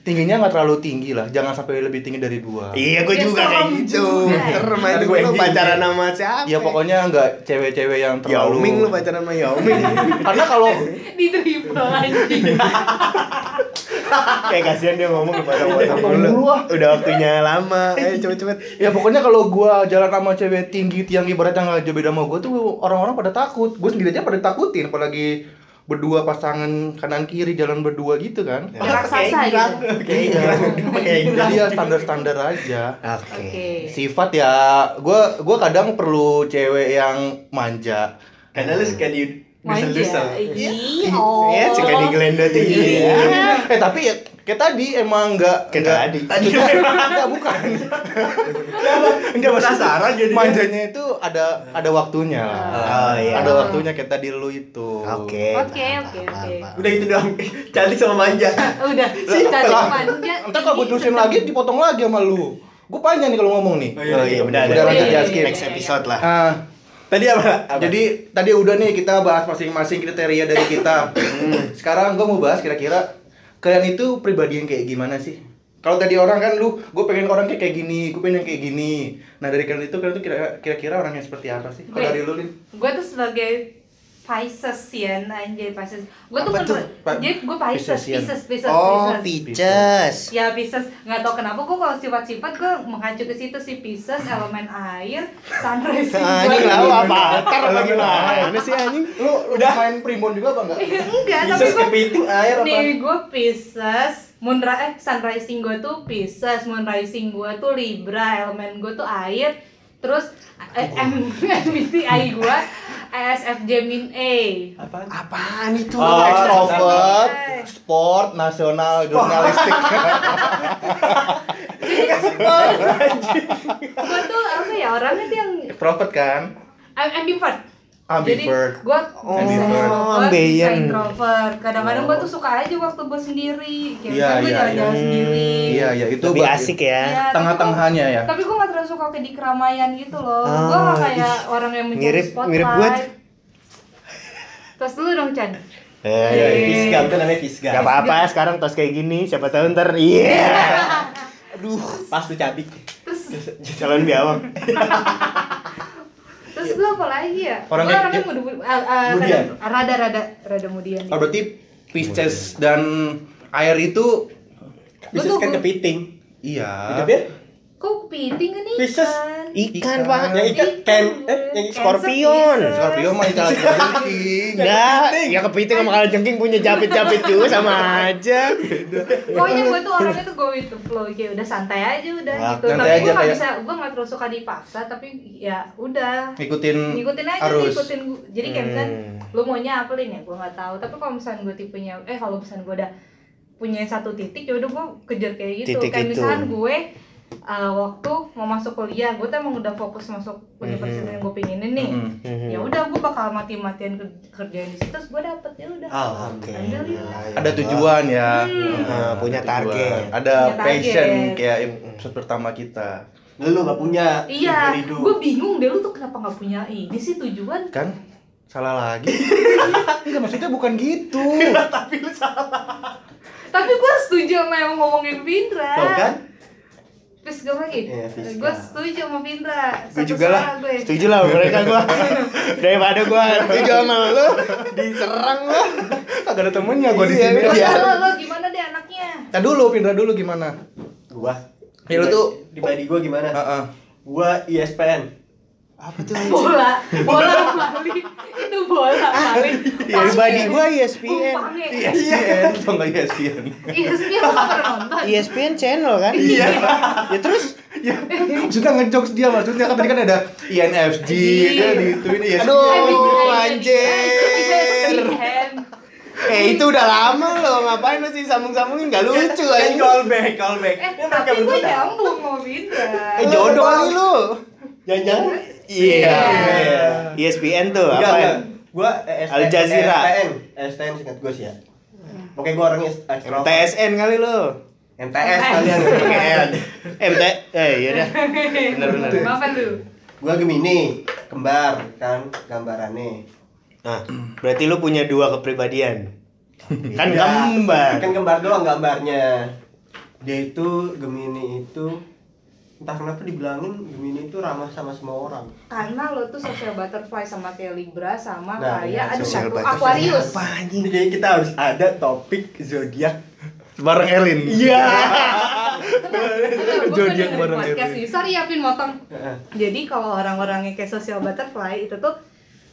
tingginya nggak terlalu tinggi lah, jangan sampai lebih tinggi dari dua.
Iya, gue
Ya,
juga kayak gitu. gue lu
yang
pacaran sama siapa?
Ya pokoknya nggak cewek-cewek yang terlalu.
Yaoming lu pacaran sama Yaoming.
Karena kalau
Di dribble anjing.
Kayak kasihan dia ngomong kepotong-potong
Potong
dulu.
dulu, ah.
Udah waktunya lama. Ayo cepet-cepet.
ya pokoknya kalau gua jalan sama cewek tinggi yang ibaratnya nggak jauh beda sama gua tuh orang-orang pada takut. Gua sendiri aja pada takutin apalagi berdua pasangan kanan kiri jalan berdua gitu kan.
Kayak raksasa gitu.
Iya.
Kayak gitu.
Jadi ya standar-standar aja.
Oke.
Oke.
Sifat ya gua gua kadang perlu cewek yang manja.
Karena lu suka di. Dusel-dusel.
Ih, oh.
Ya, suka digelendot
Iya.
iya.
Eh tapi ya kayak tadi emang enggak
Kayak tadi.
Tadi enggak bukan. Enggak
Penasaran jadi.
Manjanya itu ada ada waktunya.
Oh, iya.
Ada waktunya kayak tadi lu itu.
Oke.
Oke, oke, oke.
Udah itu doang. Cantik sama manja.
Udah, cantik
Lah,
manja.
Entar kalau gue terusin lagi dipotong lagi sama lu. Gue panjang nih kalau ngomong nih.
Oh iya, udah,
Udah lanjut ya,
Iya,
skip.
iya,
Next
iya.
episode lah.
Tadi apa? Apa?
jadi tadi udah nih kita bahas masing-masing kriteria dari kita. Sekarang gue mau bahas kira-kira kalian itu pribadi yang kayak gimana sih? Kalau tadi orang kan lu, gue pengen orang kayak kayak gini, gue pengen yang kayak gini. Nah dari kalian itu kalian tuh kira- kira-kira orang yang seperti apa sih? Kalau dari lu Lin?
gue tuh sebagai Pisces ya, anjay Pisces. Gue tuh?
Pa-
jadi gue Pisces,
Piscesian.
Pisces, Pisces,
Oh,
Pisces.
Pisces.
Ya Pisces, nggak tau kenapa gue kalau sifat-sifat gue mengacu ke situ sih Pisces, elemen air, sunrise.
Anjing
Gua-
tahu apa? Ntar apa gimana sih anjing?
Lu udah main primbon juga apa enggak?
Enggak, tapi gue
kepiting air apa?
Nih gue Pisces, moon eh sunrising gue tuh Pisces, moon rising gue tuh Libra, elemen gue tuh air, terus eh, MBTI gue ISFJ min A.
Apaan?
Apaan itu?
Oh,
Extrovert,
eh.
sport, nasional, jurnalistik.
Gue tuh apa ya orangnya tuh yang
Extrovert kan?
I'm ambivert.
Ambivert.
Jadi gue
Oh,
bisa extrovert, bisa introvert. Kadang-kadang gue tuh suka aja waktu gue sendiri. Kayak
Iya,
misalnya gue
iya,
jalan-jalan
iya.
sendiri.
Iya, iya, itu
Lebih asik ya.
Iya,
Tengah-tengahnya ya.
Tapi gue gak terlalu suka kayak di keramaian gitu loh.
Ah,
gue gak kayak
ih,
orang yang mencari
mirip-
spotlight.
mirip gua.
Terus dulu dong Chan.
Eh,
Ya, Fisga, itu namanya Fisga.
Gak apa-apa, sekarang tos kayak gini, siapa tahu ntar iya. Aduh,
Pas tuh cabik.
Terus
calon biawak.
terus gue apa lagi ya?
Orang
gue orangnya muda, uh, uh,
Mudian.
rada rada rada mudian.
Oh, berarti Pisces dan air itu
Pisces kan kepiting.
iya.
Kok kepiting kan ikan?
Pisces.
Ikan,
Ikan.
Pak.
yang ikan ken eh yang
Cancer
Scorpion.
Pisces.
Scorpio mah jalan jengking.
Enggak, ya kepiting sama kalau jengking punya japit-japit juga sama aja.
Pokoknya gue tuh orangnya tuh go with the flow kayak udah santai aja udah
Ah,
gitu.
santai
Tapi
aja
gue gak
kayak-
bisa, gue gak terus suka dipaksa tapi ya udah
Ngikutin
ngikutin aja
arus.
ngikutin gu- jadi kayak misalnya
Hmm.
lu maunya apa Lin ya gue nggak tahu tapi kalau misalnya gue tipenya eh kalau misalnya gue udah punya satu titik ya udah gue kejar kayak gitu
Titik
kayak
itu.
misalnya gue uh, waktu mau masuk kuliah gue tuh emang udah fokus masuk universitas
Mhm.
yang gue pengenin nih
Mm-mm.
Mhm.
ya udah gue bakal mati-matian ke- kerjain di situ terus gue dapet ya udah
Alhamdulillah.
Alhamdulillah.
Ada tujuan ya.
Hmm.
Nah, punya
Ada
target.
tujuan. Ada
Punya target.
passion kayak episode pertama kita.
Lu gak punya
Iya, gue bingung deh lu tuh kenapa nggak punya ini sih tujuan?
Kan salah lagi. Enggak maksudnya bukan gitu.
Tapi lu salah.
Tapi gue setuju sama yang ngomongin Pindra.
Tuh kan?
Terus gue lagi,
Fiska.
gue setuju sama Pindra.
Gue juga lah,
gue.
setuju lah mereka gua. Daripada gua setuju sama lu, diserang lu.
Kagak ada temennya gua di
Iya,
sini.
Lo,
iya.
lo, lo gimana deh anaknya?
Nah dulu Pindra dulu gimana?
Gua.
Ya, lu tuh-
dibanding gua gimana?
Heeh.
Gua ISPN.
Apa tuh?
Bola, bola Bali. Bola Bali.
Ya, body gua ESPN.
ESPN, atau enggak ESPN?
Iya, gak pernah nonton.
ESPN channel kan? Iya. ya terus
Ya, maksudnya ngejokes dia maksudnya kan tadi kan ada
Iya.
kan gitu ini ESPN.
Aduh,
anjir.
anjir. Eh itu udah lama loh, ngapain lu sih sambung-sambungin gak lucu
Kan
aja.
callback, callback.
Eh,
Ini mereka
tapi gue nyambung mau Pindra.
Eh jodoh kali lu.
Jangan-jangan
Iya.
Iya.
ESPN tuh
Enggak,
apa ya?
Gua ESPN.
Al Jazeera.
ESPN. ESPN singkat gua sih ya. Pokoknya gua orangnya ekstrovert.
TSN kali lu.
MTS kalian MTS.
MT eh iya dah. Bener bener.
Maafan lu.
Gua Gemini, kembar kan gambarannya.
Nah, berarti lu punya dua kepribadian. Kan
Ya,
kembar.
Kan kembar doang gambarnya. Dia itu Gemini itu entah kenapa dibilangin Gemini itu ramah sama semua orang.
Karena lo tuh social butterfly sama kayak Libra sama
Nah,
kayak
iya,
aduh satu
butterfly
Aquarius.
Apa anjing?
Jadi kita harus ada topik zodiak.
Bareng Elin.
Iya.
Gue dengerin
bareng
nih. Sorry ya Pin motong.
Heeh.
Jadi kalau orang-orang yang kayak social butterfly itu tuh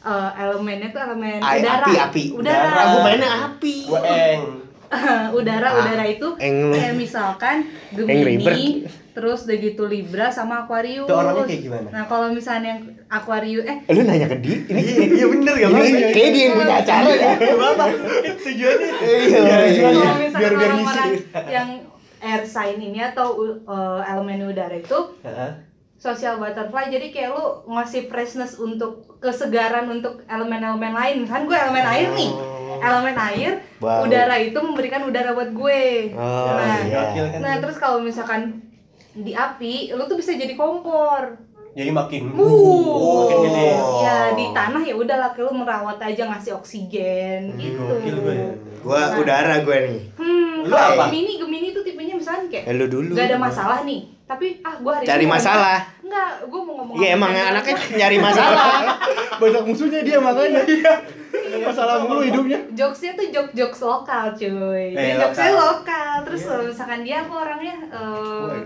eh, elemennya tuh elemen
Ai,
udara.
api, api.
Udara.
Aku mainnya api.
Gua eng.
udara,
Ah,
udara itu
eng lu.
kayak misalkan. Gemini, terus udah gitu Libra sama Aquarius.
Itu orangnya kayak gimana?
Nah, kalau misalnya yang Aquarius eh
Eh, Lu nanya ke dia? Ini
Iya bener gak
ini kayak dia yang punya acara ya.
Tujuannya
Iya, iya, iya.
Biar- biar ngisi.
orang-orang yang air sign ini atau uh, elemen udara itu
Heeh.
social butterfly jadi kayak lu ngasih freshness untuk kesegaran untuk elemen-elemen lain kan gue elemen air nih elemen air
Wow.
udara itu memberikan udara buat gue
Oh,
nah,
iya.
Kan?
nah terus kalau misalkan di api lu tuh bisa jadi kompor
Jadi makin
uh
makin gede.
ya di tanah ya udahlah kayak lu merawat aja ngasih oksigen gitu
Gokil gue ya.
Gua udara gua nih.
hmm
Lu apa?
Gemini Gemini tuh tipenya misalnya kayak
Eh, lu dulu.
gak ada masalah nih tapi ah gue hari
Cari
ini
masalah.
ngomong- enggak gue mau ngomong
Iya emang anaknya nyari masalah.
Banyak musuhnya dia makanya. Masalah mulu hidupnya.
jokesnya tuh jok jokes lokal cuy
Eh,
Dia jokesnya
lokal.
lokal terus kalau misalkan dia aku orangnya eh,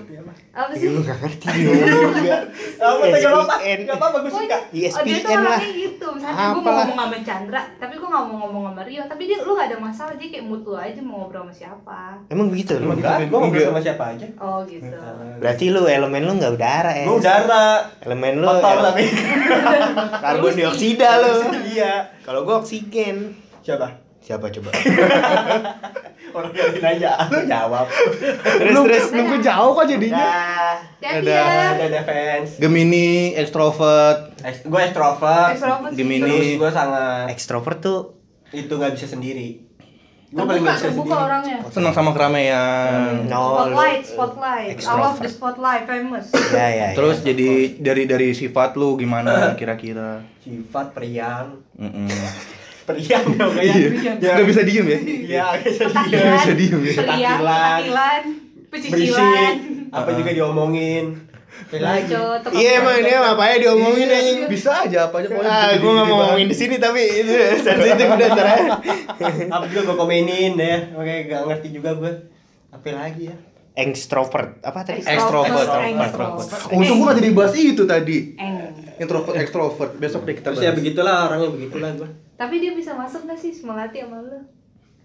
apa
Iya,
sih
lu gak ngerti juga.
Apa tuh gak. Gak apa-apa gue
Pokoknya,
suka.
oh dia tuh
ESPN lah.
orangnya gitu misalnya gue mau ngomong sama Chandra tapi gue gak mau ngomong sama Rio tapi dia lu gak ada masalah jadi kayak mutu aja mau ngobrol sama siapa
Emang begitu lu?
Enggak, gue ngobrol sama siapa aja.
oh gitu
Berarti lu elemen lu nggak udara ya?
Gue udara.
Elemen lu
Kotor
ele-
tapi.
karbon dioksida lu.
Iya.
Kalau gua oksigen.
Siapa?
Siapa coba?
Orang yang nanya, lu jawab.
terus
Lu-
terus.
lu gue jauh kok jadinya
Nah,
Ada.
ada defense.
Gemini extrovert
Gue extrovert.
Gemini.
Terus gue sangat
Extrovert tuh
itu nggak bisa sendiri. Gue paling bisa
terbuka
sendiri.
orangnya.
senang sama keramaian
no.
Spotlight, spotlight. I love the spotlight, famous.
Ya ya.
terus
ya.
jadi dari dari sifat lu gimana kira-kira
Sifat periang.
Mm-mm.
Periang dong kayak.
Iya. nggak bisa diem ya
Iya, nggak bisa diem.
Petakilan,
bisa diem ya.
pecicilan.
Apa juga diomongin.
Iya emang dia apa ya diomongin
Iya,
anjing.
bisa aja apa aja pokoknya
Ah, gue nggak mau ngomongin di sini tapi itu sensitif udah ntar ya.
Apa juga gue komenin ya. Oke, gak ngerti juga gue. Apa lagi ya?
Extrovert apa tadi?
Extrovert.
Extrovert.
Untung gua nggak jadi bahas itu tadi.
Eng.
Introvert, extrovert. Besok deh kita
ya
bahas.
begitulah orangnya begitulah gue.
Tapi dia bisa masuk gak sih Melati sama lu?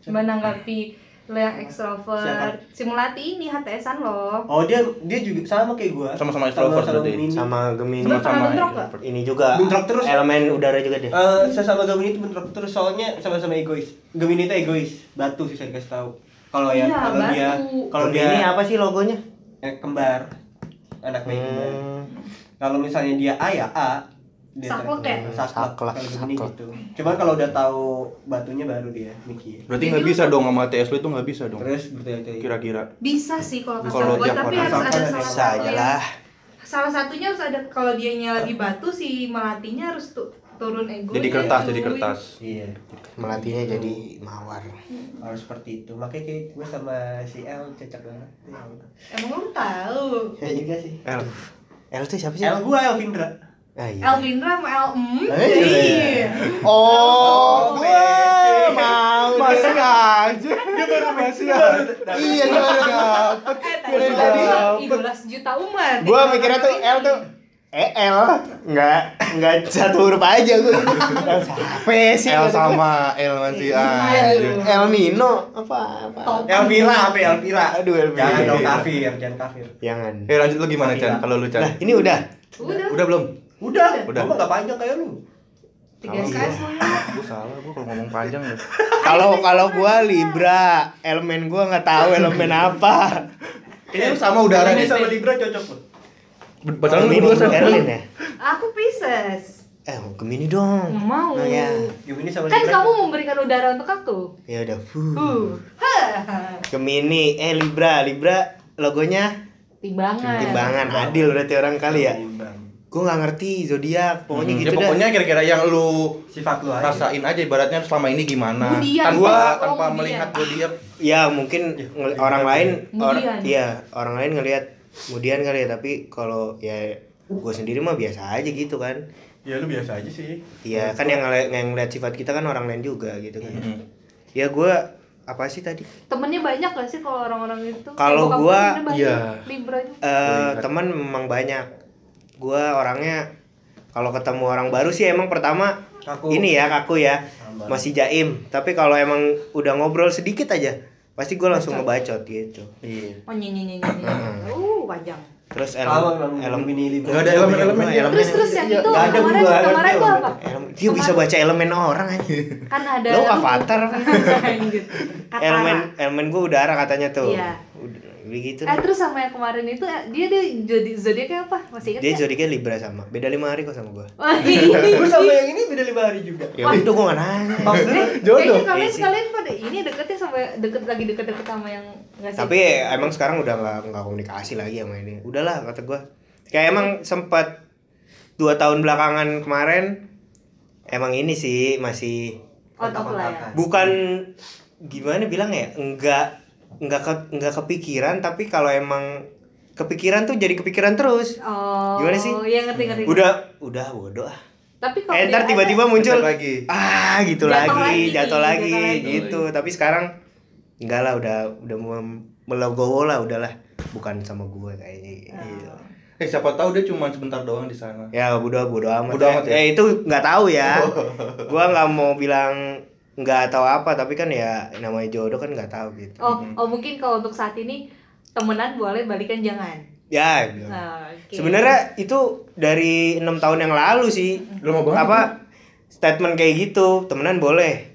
Menanggapi lo yang extrovert.
Siapa?
Si Melati ini HTSan loh.
Oh dia dia juga sama kayak gue.
Sama-sama extrovert berarti.
Gemini.
Sama Gemini.
Sama
bentrok gak?
Ini juga
Bentrok terus.
elemen udara juga deh.
Eh, sesama Gemini itu bentrok terus soalnya sama-sama egois. Gemini itu egois, batu sih saya kasih tahu. Kalau ya
Iya,
kalau dia kalau dia
ini apa sih logonya?
eh, kembar anak bayi kembar.
Hmm,
Kalau misalnya dia A ya A,
Saklek ya?
Saklek. Gitu. Cuman kalau udah tahu batunya baru dia mikir.
Berarti nggak bisa dong sama TS lu itu nggak bisa dong.
Terus.
Kira-kira.
Bisa sih kalau kata gue, tapi harus ada
sama
salah
bisa aja lah.
Salah satunya harus ada kalau dianya lagi batu si Melatinya harus tu- turun ego.
Jadi kertas, jadi kertas.
Iya,
Melatinya jadi mawar.
harus seperti itu. Makanya kayak gue sama si L cocok banget.
Emang lu tahu?
Ya juga sih.
L.
L tuh siapa sih?
L gue Elvindra.
Ah, iya.
Elvindra sama El.
Eh, iya.
Oh,
gue.
gue mau.
Masih aja. Dia baru masih aja.
Iya, gue baru dapet.
Eh,
Gue
tadi
baru
gua
dapet.
idola sejuta umat.
Gue mikirnya tuh L tuh EL nggak nggak satu huruf aja gue siapa sih
L sama L masih aja.
El Nino apa apa.
Elvira apa? Elvira?
Aduh, Elvira.
Jangan dong kafir, jangan kafir.
jangan
Eh lanjut lu gimana Chan? Kalau lu Chan?
nah ini udah
Udah.
Udah belum?
Udah,
Udah.
Gua mah gak panjang kayak lu.
Tiga SKS semuanya.
Gue salah, gue kalau ngomong panjang ya.
kalau kalau gue Libra elemen gue nggak tahu elemen apa
Kayaknya lu sama udara
Ini
nih.
sama Libra cocok loh.
Bacaan lu berdua sama
Erlin ya
Aku Pisces.
eh Gemini dong
Nggak mau.
oh, ya
Gemini sama
Kan
Libra.
kamu memberikan udara untuk aku.
ya udah Fuh.
Uh. Hah.
Gemini eh Libra Libra logonya
Timbangan.
timbangan adil berarti orang kali ya
Timbang.
Gue nggak ngerti zodiak pokoknya
Hmm,
gitu
ya pokoknya kira-kira yang lu
Sifat lu aja.
rasain aja ibaratnya selama ini gimana
Budian.
tanpa
Gua-
tanpa
Oh,
melihat
dah ya mungkin ngel- orang lain or, iya orang lain ngelihat kemudian kali ya tapi kalau ya gue sendiri mah biasa aja gitu kan
Ya lu biasa aja sih.
Iya kan yang ngeliat, yang ngeliat sifat kita kan orang lain juga gitu kan
Hmm.
ya gue apa sih tadi
Temennya banyak gak sih kalau orang-orang itu?
Kalau gua,
iya.
Libra itu.
Eh teman memang banyak gue orangnya kalau ketemu orang baru sih emang pertama
Kaku.
ini ya kaku ya
Sama.
masih jaim tapi kalau emang udah ngobrol sedikit aja pasti gue langsung ngebacot gitu
Iya.
Oh nyenyi. Uh, panjang.
terus elemen elemen
Libra.
Nggak ada elemen-elemen.
elemen
Terus terus yang
Iya,
itu
nggak ada
kemarin
gua,
kemarin tuh
apa?
elemen- dia bisa baca elemen orang aja
Kan ada
Lo avatar. Elemen elemen gue udara katanya tuh
Iya.
Begitu
Eh terus sama yang kemarin itu eh, dia dia jadi zodiaknya apa? Masih ingat?
dia
nggak?
zodiaknya libra sama beda lima hari kok sama gue
Wah,
Gue sama yang ini beda lima hari juga.
ya itu gue gak nanya
Eh,
Jodoh.
Kayaknya kalian sekalian pada ini deketnya sampai deket lagi deket-deket sama yang nggak sih?
tapi emang sekarang udah nggak nggak komunikasi lagi sama ini udahlah kata gue kayak emang sempat dua tahun belakangan kemarin emang ini sih masih
out of ya.
bukan gimana bilang ya enggak enggak ke, enggak kepikiran tapi kalau emang kepikiran tuh jadi kepikiran terus
Oh.
Gimana sih?
Iya ngerti ngerti.
udah udah bodoh ah
Tapi kalau
eh, ntar tiba-tiba muncul
lagi.
ah gitu
Jatuh
lagi,
lagi,
jatuh
jatuh
lagi
lagi.
gitu tapi sekarang enggak lah udah udah melegowo lah udahlah bukan sama gue kayaknya
Ah.
gitu.
Eh siapa tahu dia cuma sebentar doang di sana.
ya bodoh bodoh amat
Bodo amat ya?
eh itu nggak tahu ya gua nggak mau bilang nggak tahu apa tapi kan ya namanya jodoh kan nggak taau gitu
Oh, oh mungkin kalau untuk saat ini temenan boleh balikan jangan.
ya gitu.
Nah, oke.
sebenarnya itu dari enam tahun yang lalu sih
Lama banget.
apa statement kayak gitu temenan boleh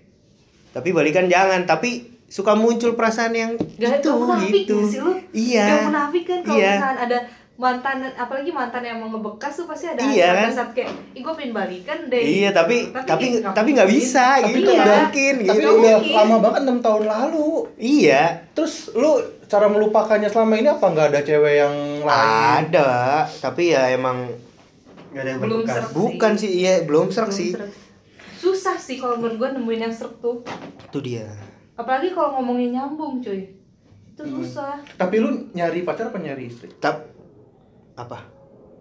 tapi balikan jangan tapi suka muncul perasaan yang
Gak
itu gitu
sih lu?
iya
Gak munafik kan kalau
Iya.
misalnya ada mantan apalagi mantan yang mau ngebekas tuh pasti ada
Iya, kan?
saat kayak ih gue pengen balikan deh
iya
gitu.
tapi tapi tapi nggak bisa
Tapi
gitu
iya.
nggak mungkin
Tapi
gitu
udah
mungkin.
lama banget 6 tahun lalu.
iya
Terus lu cara melupakannya selama ini apa nggak ada cewek yang lain?
ada tapi ya emang
Gak ada yang
Belum
berbekas.
serem.
bukan sih iya belum serak
Belum
sih
serak. susah sih kalau menurut gue nemuin yang serem tuh
itu dia
apalagi kalau ngomongnya nyambung cuy itu
Hmm.
susah
Tapi lu nyari pacar apa nyari istri?
tap apa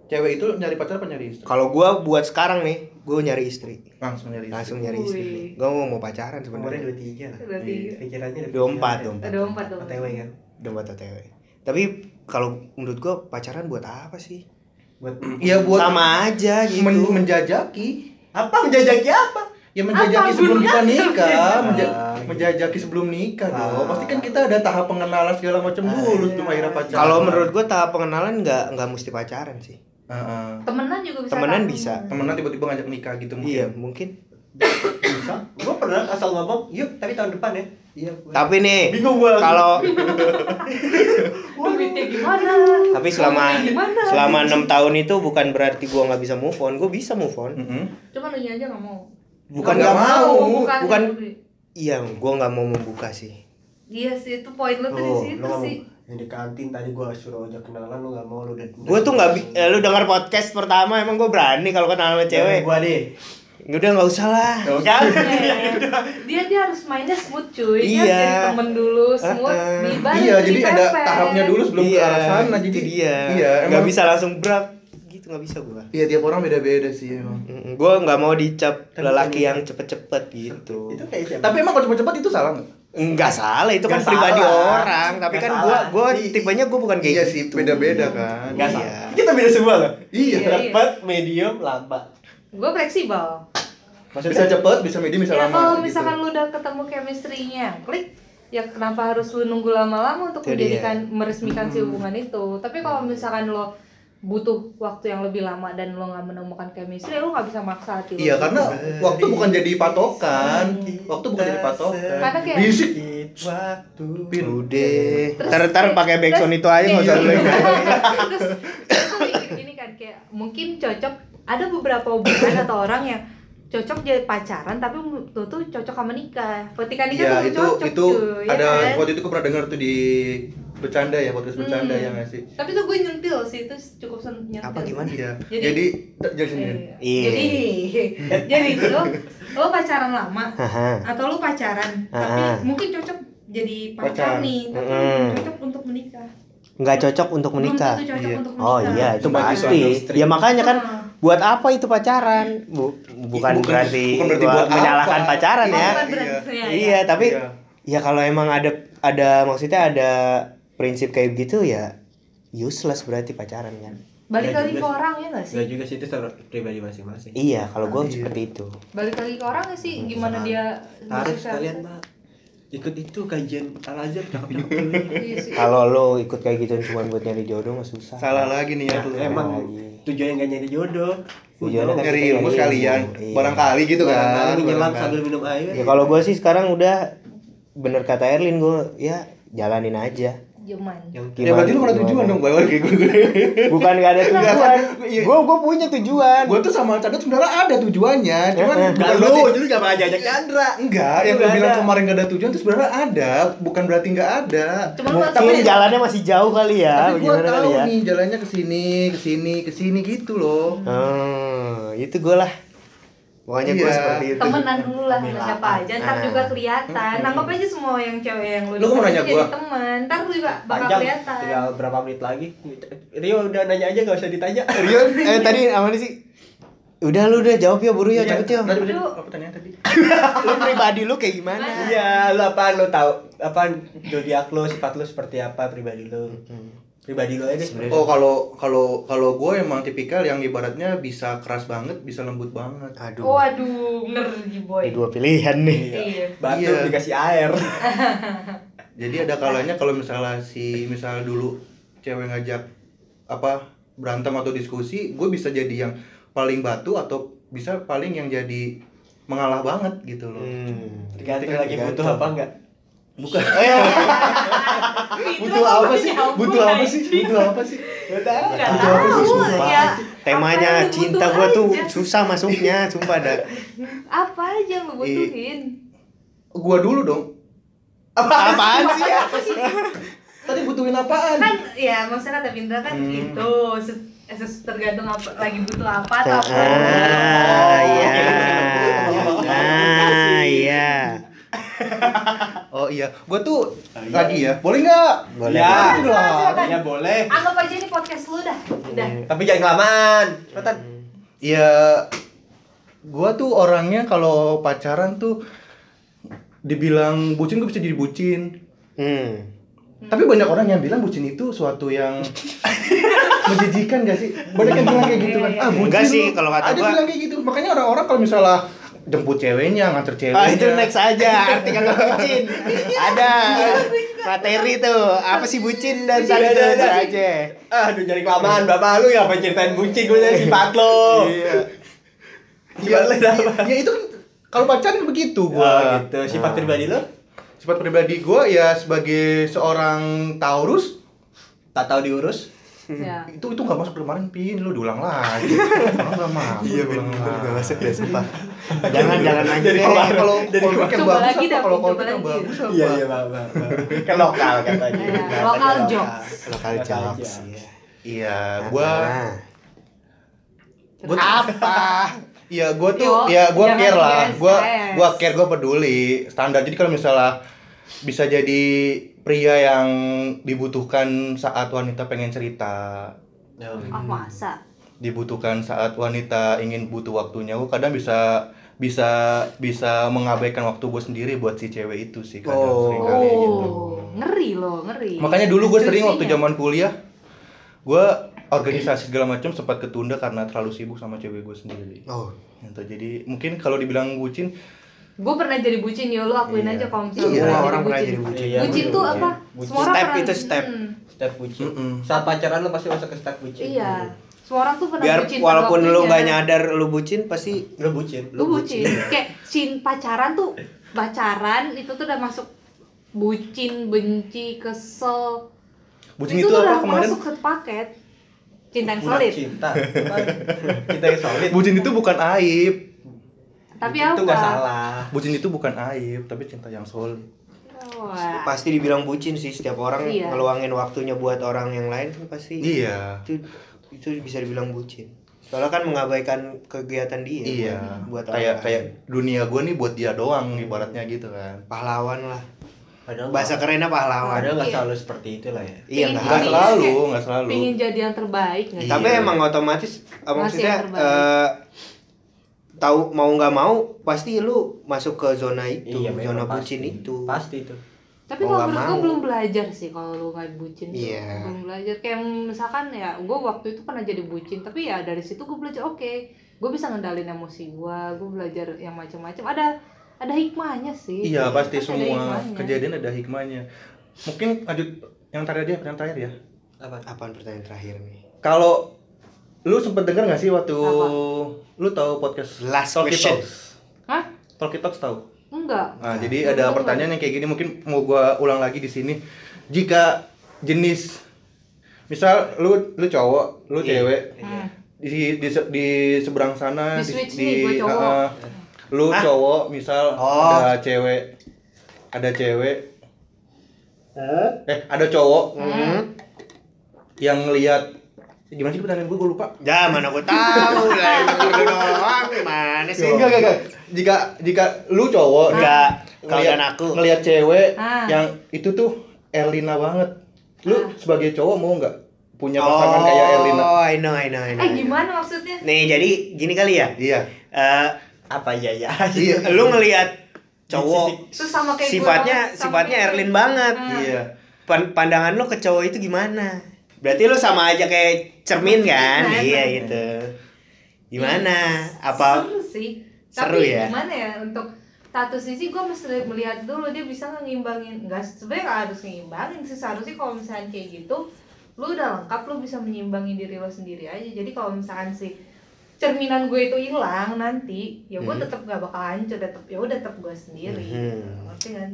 Cewek itu nyari pacar apa nyari istri?
kalau gua buat sekarang nih gua nyari istri
Langsung nyari istri.
langsung nyari istri gua mau mau pacaran sebenarnya
23 lah.
Dua tiga.
Pikirannya
Dua empat, dua empat.
ada empat
OTW kan.
udah buat OTW tapi kalau menurut gua pacaran buat apa sih
Buat
Iya buat
sama aja gitu
men- menjajaki.
apa menjajaki apa?
Ya menjajaki
Apa
sebelum kita nikah, menja-
Ah, gitu.
menjajaki sebelum nikah
Ah.
dong. Pasti kan kita ada tahap pengenalan segala macam
Ah,
dulu
iya.
sebelum akhirnya pacaran.
kalau menurut gua tahap pengenalan nggak nggak mesti pacaran sih
Heeh.
temenan juga bisa
Temenan
tahu.
bisa.
temenan tiba-tiba ngajak nikah gitu mungkin.
iya mungkin
Bisa. Gue pernah asal ngomong, yuk tapi tahun depan ya. Iya. gua-
tapi nih
bingung gue
kalau
duitnya gimana
tapi selama
gimana
selama enam tahun itu bukan berarti gua nggak bisa move on gua bisa move on
Mm-mm.
cuma lu aja nggak mau
bukan
Nggak mau.
mau
bukan,
bukan iya gua nggak mau membuka sih
iya sih itu poin lu tuh di
Oh,
situ
nggak mau.
sih
Yang di kantin tadi gue suruh ajak kenalan lu gak mau lu udah.
gue tuh nggak bi- eh, lu dengar podcast pertama emang gue berani kalau kenal sama cewek
Gue deh.
udah nggak usah lah
Tuh kan?
Eh, dia dia harus mainnya smooth cuy dia
Iya.
jadi temen dulu smooth di balik
Iya, jadi ada tahapnya dulu sebelum ke arah sana jadi
Iya, dia
Iya,
nggak
emang
bisa langsung berat gitu nggak bisa gua
Iya, tiap orang beda-beda sih emang.
gue nggak mau dicap
Tapi
lelaki
kan
yang cepet-cepet gitu
Itu kayak siapa?
Tapi emang kalau cepet-cepet itu salah nggak?
Enggak salah, itu kan
Nggak
pribadi
salah.
orang. Tapi
Nggak
kan
salah.
gua gua
I-
tipenya gua bukan kayak
Iya
gitu.
sih, beda-beda kan.
Gak
Iya.
salah. Kita beda semua loh.
Iya.
Iya.
Cepat, medium, lambat.
gue fleksibel
Bisa cepet, bisa medium, bisa
ya
lama.
kalau
gitu.
misalkan lu udah ketemu chemistry-nya klik ya kenapa harus lu nunggu lama-lama untuk
dia.
menjadikan meresmikan si hubungan itu tapi kalau misalkan lo butuh waktu yang lebih lama dan lo nggak menemukan chemistry lu nggak bisa maksa hati lo
Iya, karena waktu bukan jadi patokan. Waktu bukan jadi patokan.
Karena kayak-
Bisik.
Waktu.
Pin.
Udah.
Terus-
ntar pakai backsound itu aja nggak usah
Iya. terus aku gini kan kayak mungkin cocok ada beberapa hubungan atau orang yang cocok jadi pacaran tapi tuh tuh cocok sama nikah ketika nikah
Iya,
tuh
itu
cocok
itu
ya
ada
kan?
waktu itu gue pernah dengar tuh di bercanda ya, podcast bercanda
Hmm.
ya nggak sih?
tapi tuh gue nyentil sih itu cukup sen nyentil
Apa gimana?
Iya.
Jadi-
Jadi jadi.
Iya.
Jadi, jadi lo, lo pacaran lama atau lo pacaran, tapi mungkin cocok jadi pacar
Pacar.
nih, tapi belum cocok untuk menikah.
Nggak cocok untuk menikah.
cocok
Iya.
untuk menikah.
Oh iya, itu
Cuma
pasti. Ya makanya kan
Ah.
buat apa itu pacaran? Bu- bukan,
Bukan-
berarti,
bukan berarti buat
menyalahkan
apa.
pacaran
Oh,
ya.
Iya.
ya,
Iya, tapi
Iya.
ya kalau emang ada ada maksudnya ada prinsip kayak gitu ya useless berarti pacaran kan.
Balik lagi
juga
ke orang ya nggak sih?
Gak juga sih itu pribadi masing-masing.
Iya, kalau gue
Iya.
seperti itu.
Balik lagi ke orang nggak sih? Gimana
Salah.
dia
Harus kalian mah ikut itu kajian al azhar.
Iya.
Kalau lo ikut kayak gitu cuma buat nyari jodoh mah susah.
Salah lagi nih ya
Ya,
lu.
emang tujuannya gak nyari jodoh.
Tujuannya kan
nyari ilmu sekalian.
iya.
Barangkali gitu kan.
Barangkali. sambil minum air.
Ya kalau gue sih sekarang udah bener kata Erlin gue ya jalanin aja.
Cuman.
Yang
Ya berarti lu gak ada tujuan dong, bawa kayak gue.
Bukan gak ada tujuan.
Iya.
Gue gue punya tujuan.
Gue tuh sama Chandra sebenarnya ada tujuannya, cuman
Eh, eh.
bukan
Bukan
berarti
lu, jadi gak bakal ajak Chandra.
enggak, yang gue bilang kemarin gak ada tujuan tuh sebenarnya ada, bukan berarti nggak ada.
Cuman
Mungkin jalannya masih jauh kali ya.
Tapi gue tahu
ya?
nih jalannya ke sini, ke sini, ke sini gitu loh.
Hmm, itu gue lah. Pokoknya gue
Iya.
seperti itu.
temenan dulu lah sama siapa aja ntar
Ah.
juga kelihatan anggap aja semua yang cewek yang lu
Lu mau nanya
jadi
gua?
teman ntar lu juga bakal
Panjang,
kelihatan
tinggal berapa menit lagi. Rio udah nanya aja gak usah ditanya.
Rio, eh tadi apa sih? Udah lu udah jawab ya buru ya, cepet ya.
Tadi apa pertanyaan tadi?
Lu pribadi lu kayak gimana?
Iya, lu apaan lu tahu? Apaan zodiak lu, sifat lu seperti apa pribadi lu? Pribadi lu aja sebenarnya.
Oh kalau kalau kalau gue emang tipikal yang ibaratnya bisa keras banget, bisa lembut banget.
Aduh.
waduh ngeri boy
Ini dua pilihan nih.
iya
Batu
Iya.
dikasih air.
Jadi ada kalanya kalau misalnya si misal dulu cewek ngajak apa berantem atau diskusi, gue bisa jadi yang paling batu atau bisa paling yang jadi mengalah banget gitu loh
Hmm.
Tergantung
Kan
lagi butuh apa enggak.
Bukan
Itu
butuh apa
apa
sih butuh apa sih butuh apa sih
Enggak tahu.
Nggak
Butuh apa sih? Sumpah.
ya.
Temanya
Apa
cinta gua tuh
aja?
susah masuknya, sumpah dah.
Apa aja yang lu butuhin?
gua dulu dong
Apaan sih?
tadi butuhin apaan
Kan ya maksudnya kata Pindra kan
Hmm.
itu se- tergantung apa lagi butuh apa atau apa.
Ah, iya. Ah, iya.
oh iya gua tuh lagi ya boleh nggak
Boleh.
Ya.
Boleh.
Ya boleh.
Anggap aja ini podcast lu dah. Udah.
Tapi jangan kelamaan. Cepetan.
ya gua tuh orangnya kalau pacaran tuh dibilang bucin gua bisa jadi bucin
Hmm.
Tapi banyak orang yang bilang bucin itu suatu yang menjijikan gak sih? Banyak yang bilang kayak gitu kan.
Iya,
Ah, bucin
Enggak sih, kalau kata
Ada
gua-
bilang kayak gitu. Makanya orang-orang kalau misalnya jemput ceweknya, nganter ceweknya.
Ah, itu next aja, arti kata bucin. Ada materi tuh. Apa sih bucin dan
Bucin,
tadi tuh
ada.
ntar aja.
Aduh jadi kelamaan bapak lu ya apa ceritain bucin gue dari sifat lo.
Iya.
Sifat lo
Ya,
apa?
ya itu kan kalau pacaran begitu
Oh,
gua.
gitu. Sifat
Ah.
pribadi lo?
Sifat pribadi gua ya sebagai seorang Taurus
Tak tahu diurus.
Ya.
itu itu nggak masuk kemarin pin lu diulang lagi orang nggak masuk
Iya
diulang
bener,
lagi.
gak masuk deh sumpah. Jangan jangan
Jadi
deh.
kalau kalau
Jadi
kalau yang
coba
bagus
lagi
apa
dah,
kalau
coba
kalau yang
lagi.
bagus apa
Iya iya bapak. Kan lokal katanya.
Iya,
Katanya
lokal jokes.
Lokal jokes. iya.
iya gua. Gua apa? Iya, gua tuh ya gua
jangan
care lah. Gua gua care, gua peduli. Standar. Jadi kalau misalnya bisa jadi pria yang dibutuhkan saat wanita pengen cerita,
Ah masa?
dibutuhkan saat wanita ingin butuh waktunya, gua kadang bisa bisa bisa mengabaikan waktu gue sendiri buat si cewek itu sih kadang
Oh.
sering kali gitu.
Oh, ngeri loh, ngeri.
Makanya dulu gue sering waktu zaman kuliah, gue organisasi segala macam sempat ketunda karena terlalu sibuk sama cewek gue sendiri.
Oh.
Gitu. Jadi mungkin kalau dibilang bucin,
gue pernah jadi bucin ya lu akuin
Iya.
aja kalau misalnya
Iya,
pernah
orang
jadi
pernah
bucin.
jadi bucin.
Iya,
bucin
betul,
tuh
iya.
apa?
Bucin.
Semua orang
Step
pernah-
itu step.
Hmm,
Step bucin.
Mm-mm.
Saat pacaran lo pasti masuk ke step bucin.
iya. Semua orang tuh pernah
Biar
bucin
walaupun lu
waktunya.
nggak nyadar lu bucin pasti
Lo bucin.
lu bucin. Kayak cin pacaran tuh pacaran itu tuh udah masuk bucin, benci, kesel.
bucin
itu,
itu,
tuh
apa
udah
kemarin?
masuk ke paket. Cinta yang solid.
cinta. Cinta yang solid.
Bucin itu bukan aib.
Tapi
Itu
apa?
nggak salah.
Bucin itu bukan aib, tapi cinta yang solid.
Wah.
pasti dibilang bucin sih setiap orang
Iya.
ngeluangin waktunya buat orang yang lain kan pasti
Iya.
itu itu bisa dibilang bucin soalnya kan mengabaikan kegiatan dia
Iya.
buat
kayak
orang
kayak
lain.
dunia gue nih buat dia doang ibaratnya gitu kan.
pahlawan lah
Padahal
bahasa kerennya pahlawan
Padahal nggak
Iya.
selalu seperti itu lah ya.
iya
Pingin-
nggak
selalu, nggak selalu.
Pingin jadi yang terbaik
Iya.
tapi emang otomatis maksudnya
yang terbaik.
eh, tahu mau nggak mau pasti lu masuk ke zona itu
Iya,
zona
pasti.
bucin itu
Pasti itu.
Tapi kalau menurut gue belum belajar sih kalau lu nggak bucin tuh.
Iya.
belum belajar kayak misalkan ya gue waktu itu pernah jadi bucin tapi ya dari situ gue belajar oke gue bisa ngendalin emosi gue gue belajar yang macam-macam ada ada hikmahnya sih
Iya pasti
Pasti ada
semua
hikmahnya.
kejadian ada hikmahnya. Mungkin lanjut yang terakhir aja, yang terakhir ya.
Apa?
apaan pertanyaan terakhir nih
Kalau lu sempet dengar gak sih waktu
Apa?
lu tahu podcast
Last
Talkie
question.
Talks?
Hah?
Talkie Talks tahu?
enggak
Nah, jadi
Belum
ada
tahu.
pertanyaan yang kayak gini mungkin mau gua ulang lagi di sini. Jika jenis misal lu lu cowok, lu
Iya.
cewek
Hmm.
di di se- di seberang sana
Di switch nih, gua cowok.
ah. lu
Hah?
cowok misal
Oh.
ada cewek ada cewek eh ada cowok
Hmm.
yang ngelihat gimana sih pertanyaan gue gue lupa
Ya mana gue tahu lah doang mana sih?
enggak enggak enggak jika jika lu cowok
Enggak. Kalau dan aku.
ngelihat cewek
Ah.
yang itu tuh Erlina banget lu
Ah.
sebagai cowok mau nggak punya pasangan kayak Erlina
Oh, I know, I know, I know.
eh gimana maksudnya
Nih, jadi gini kali ya.
iya
Eh,
Apa ya ya?
iya
lu ngelihat cowok
terus sama kayak
sifatnya
sama
sifatnya
kayak-
Erlin banget.
Ah.
iya
Pan- pandangan lu ke cowok itu gimana? Berarti lu sama aja kayak cermin kan?
Nah,
iya
nah.
gitu. Gimana? Apa
seru sih
Seru
tapi
ya?
gimana ya untuk satu sisi gue mesti melihat dulu dia bisa ngimbangin nggak sebenarnya nggak harus ngimbangin sih seharusnya kalau misalnya kayak gitu lu udah lengkap lu bisa menyimbangi diri lo sendiri aja jadi kalau misalkan si cerminan gue itu hilang nanti ya gue
Hmm.
tetap gak bakal hancur tetap ya udah tetap gue sendiri
Hmm.
ngerti kan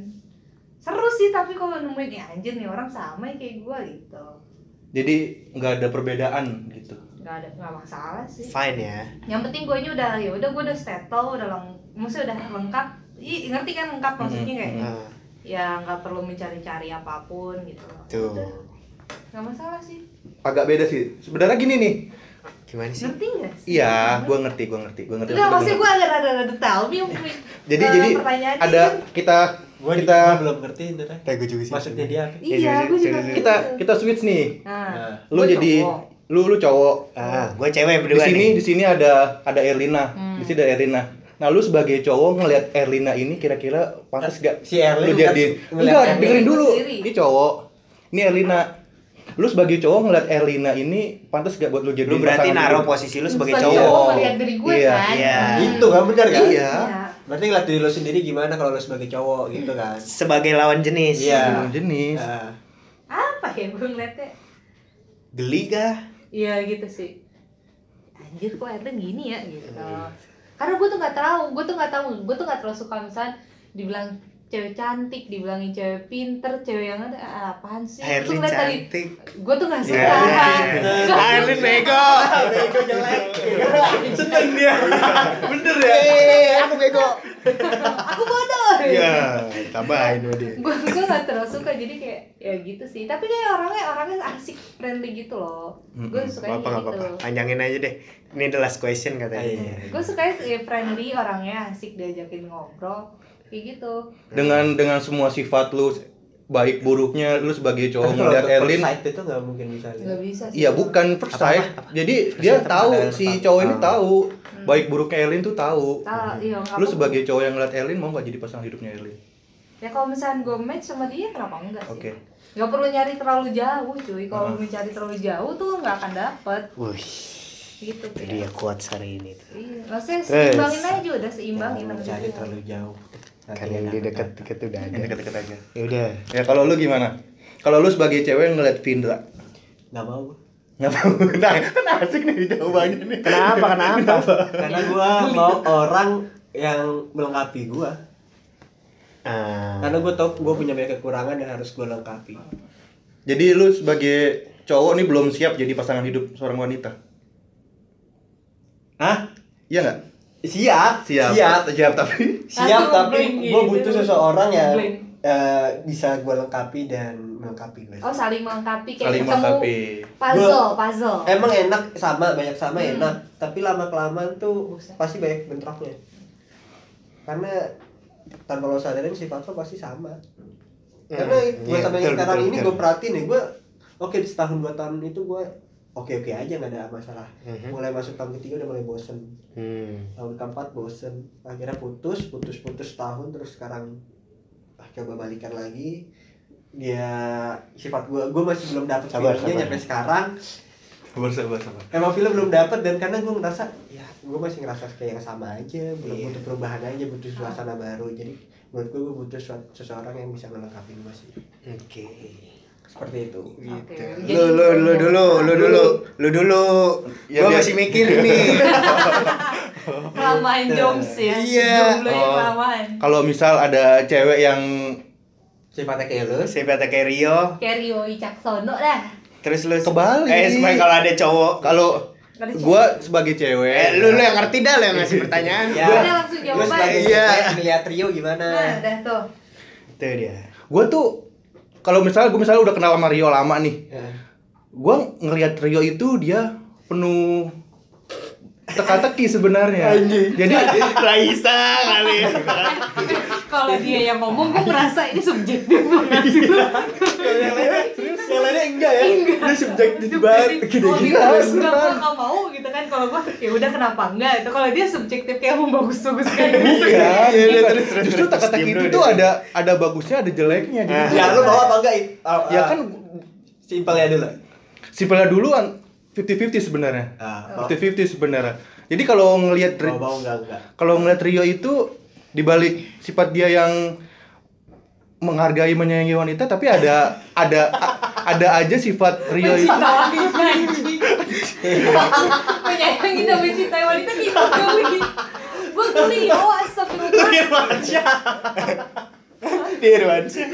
seru sih tapi kalau nemuin ya anjir nih orang sama ya kayak gue gitu
Jadi nggak ada perbedaan gitu.
nggak ada nggak masalah sih
Fine ya.
yang penting gue udah ya udah gue udah settle udah leng maksudnya udah lengkap Ih, ngerti kan lengkap maksudnya kayak
Hmm.
Ah,
ya nggak perlu mencari-cari apa pun gitu
tuh.
Udah, nggak masalah sih
Agak beda sih. Sebenarnya gini nih.
Gimana sih?
ngerti nggak sih
Iya, gua ngerti, gua ngerti, gua ngerti.
Enggak,
Gua
maksudnya gue tell me yang
Jadi jadi ada
kan.
kita
Gua
kita
gua belum ngerti itu teh.
Kayak gue juga sih.
Maksudnya dia apa?
Iya,
Iya,
gue juga
iya,
kita
gitu.
kita switch nih.
Nah,
Nah,
Lu jadi
cowok.
lu lu cowok.
Ah, gue cewek
Di
berdua
sini
nih.
di sini ada ada Erlina.
Hmm.
Di sini ada Erlina. Nah, lu sebagai cowok ngelihat Erlina ini kira-kira pantas gak
Si Erlin
lu jadi
ngeliat- ngeliat
enggak dengerin dulu ini cowok ini Erlina lu sebagai cowok ngeliat Erlina ini pantas gak buat lu jadi
Lu berarti naruh posisi lu sebagai
Sebagai
cowok.
cowok.
melihat dari gue
Iya,
kan.
iya.
Itu kan benar kan?
iya
Iya.
Berarti ngeliat diri lo sendiri gimana kalau lo sebagai cowok gitu kan?
Sebagai lawan jenis.
Iya.
Belum jenis
Nah,
Apa ya gue ngeliatnya?
Geli kah?
Iya gitu sih. Anjir kok Erlen gini ya gitu. Karena gue tuh nggak tahu, gue tuh nggak tahu, gue tuh nggak terlalu suka misalnya dibilang cewek cantik, dibilangin cewek pinter, cewek yang ada ah, apaan sih? Gue
Herlin
dari,
cantik.
gue tuh nggak suka.
Ya.
Nggak
Herlin
suka.
bego.
bego jelek.
seneng dia bener ya
Eh, aku bego.
Aku bodoh.
Iya, tambahin dia.
gue gue nggak terlalu suka jadi kayak ya gitu sih tapi kayak orangnya orangnya asik friendly gitu loh gue suka gitu
apa-apa. Panjangin aja deh. Ini the last question katanya.
Iya.
gue suka ya friendly orangnya asik diajakin ngobrol kayak gitu
dengan dengan semua sifat lu baik buruknya lu sebagai cowok ngeliat
first
Erlin
itu nggak mungkin bisa.
nggak bisa sih
Iya bukan first sight. Jadi dia
sight
tahu si cowok ini
tahu.
tahu baik buruknya Erlin tuh tahu.
Tahu, iya, nggak
Lu sebagai cowok yang ngeliat Erlin mau nggak jadi pasangan hidupnya Erlin?
ya kalau misalnya gue match sama dia kenapa enggak sih
Oke.
nggak perlu nyari terlalu jauh cuy kalau
Ah.
mencari terlalu jauh tuh nggak akan dapet
Wih,
gitu
itu
ya.
dia kuat hari ini tuh.
iya maksudnya seimbangin aja udah seimbangin
Jangan
sama
cari
dia.
terlalu jauh.
Kan yang
enak.
di deket-deket udah ada.
Ini deket-deket aja.
Ya udah.
Ya kalau lu gimana? Kalau lu sebagai cewek ngeliat Vindra,
Nggak mau.
nggak mau? Nah, kan asik nih jawabannya nih.
Kenapa? Kenapa?
Karena gua mau orang yang melengkapi gua.
Ah,
Karena gua tau gua punya banyak kekurangan yang harus gua lengkapi.
Jadi lu sebagai cowok nih belum siap jadi pasangan hidup seorang wanita.
Hah?
Iya nggak?
Siap,
Siap.
siap.
Siap tapi
Siap, tapi gua
gitu.
butuh seseorang yang eh, bisa gua lengkapi dan melengkapi gue.
oh saling melengkapi kayak
saling
ketemu
melengkapi.
puzzle puzzle
Emang enak sama banyak sama
Hmm.
enak, tapi lama kelamaan tuh
Buset.
pasti banyak bentroknya. Karena tanpa lo sadarin sifat lo pasti sama. Karena
Hmm,
gue
iya, betul,
sekarang
betul,
ini gue perhatiin nih gue oke di setahun dua tahun itu gue oke oke aja nggak ada masalah.
Mhm.
Mulai masuk tahun ketiga udah mulai bosen.
Hmm.
Tahun keempat bosen. Akhirnya putus, putus putus tahun terus sekarang ah, coba balikan lagi. Dia sifat gue gue masih belum dapet
Sabar, sabar.
nyampe sekarang.
Sabar sabar sabar.
emang film belum dapat dan karena gue ngerasa ya gue masih ngerasa kayak yang sama aja belum
Iya.
butuh perubahan aja butuh suasana baru jadi menurut gue gue butuh seseorang yang bisa melengkapi gue sih
Oke.
Seperti itu
Oke,
Lu lu lu dulu, lu dulu, lu dulu.
Ya,
Gua masih mikir nih.
kelamaan joms ya
Iya.
Oh. Kalau misal ada cewek yang
sifatnya kayak lu
Siapa kayak Rio.
kayak Rio Wicaksono dah
Terus lu
Kebalik.
Eh, sebenarnya kalau ada cowok
kalau gua sebagai cewek
Eh, lu lu yang ngerti dah lu yang ngasih pertanyaan.
ya
Udah langsung
lu
jawaban.
sebagai
Iya.
cewek ngeliat Rio gimana
nah dah tuh
Itu dia.
gua tuh kalau misalnya gua misalnya udah kenal sama Rio lama nih
Ya.
gua ngelihat Rio itu dia penuh teka-teki sebenarnya. Jadi
Raisa kali.
kalau dia yang ngomong gue merasa ini subjektif banget sih
Kalau yang lainnya yang lainnya enggak. Ya
dia subjektif
Subjektif.
banget.
Gue nggak mau gitu kan kalau gue ya udah kenapa enggak? Itu kalau dia subjektif kayak mau bagus-bagus kayak gitu.
Iya,
Iya, iya, terus,
justru teka-teki itu
dulu
tuh ada ada bagusnya ada jeleknya
ya lu mau apa enggak?
Ya kan
simpelnya dulu.
Simpelnya duluan 50-50 sebenarnya.
Ah,
50-50 sebenarnya. Jadi kalau ngelihat kalau ngelihat Rio itu dibalik sifat dia yang menghargai menyayangi wanita tapi ada ada ada aja sifat Rio itu.
Menyayangi dan mencintai wanita nih geli gue geli astagfirullah
Dirwansyah.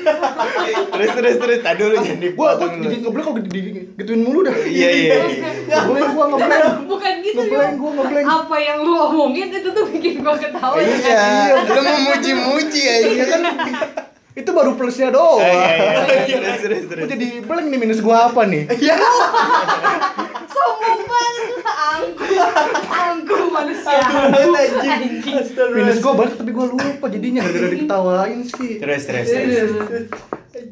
terus terus terus tadi dulu jadi
Gua gua jadi ngeblank kok di, di, gituin mulu dah.
Iya iya. iya.
Ngeblank gua ngeblank.
bukan gitu
Ngeblank
Yo.
gua ngeblank.
apa yang lu omongin itu tuh bikin gue ketawa ya?
Iya, lu mau muji-muji aja
Iya kan itu baru plusnya doang.
Oh, iya, iya, iya.
Jadi blank nih minus gua apa nih?
sombong banget. Angku angku manusia. Anjing.
Minus gua banyak tapi gua lupa jadinya gara-gara diketawain sih.
Terus terus terus.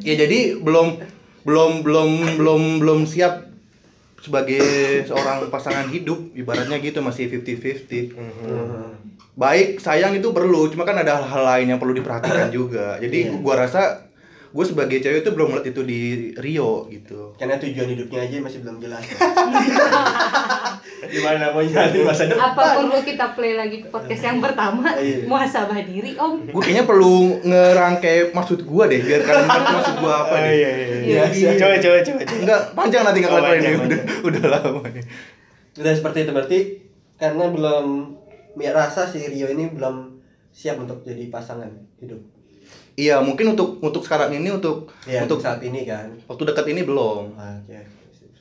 Ya jadi belum belum belum belum belum siap sebagai seorang pasangan hidup ibaratnya gitu masih 50-50 baik sayang itu perlu cuma kan ada hal-hal lain yang perlu diperhatikan juga jadi gua rasa gue sebagai cewek itu belum melihat itu di Rio gitu
Karena tujuan hidupnya aja masih belum jelas. Gimana mau nyari masa depan?
apa perlu kita play lagi podcast yang pertama
Iya.
muhasabah diri om
gue kayaknya perlu ngerangkai maksud gua deh biar kalian ngerti maksud gua apa
Oh
nih
iya iya.
Iya, iya.
Coba coba coba.
enggak panjang nanti nggak
Oh,
kalian ini udah udah lama nih
Udah seperti itu berarti karena belum ya rasa si Rio ini belum siap untuk jadi pasangan hidup.
iya mungkin untuk untuk sekarang ini untuk
Ya,
untuk
saat ini kan.
waktu dekat ini belum
Oke.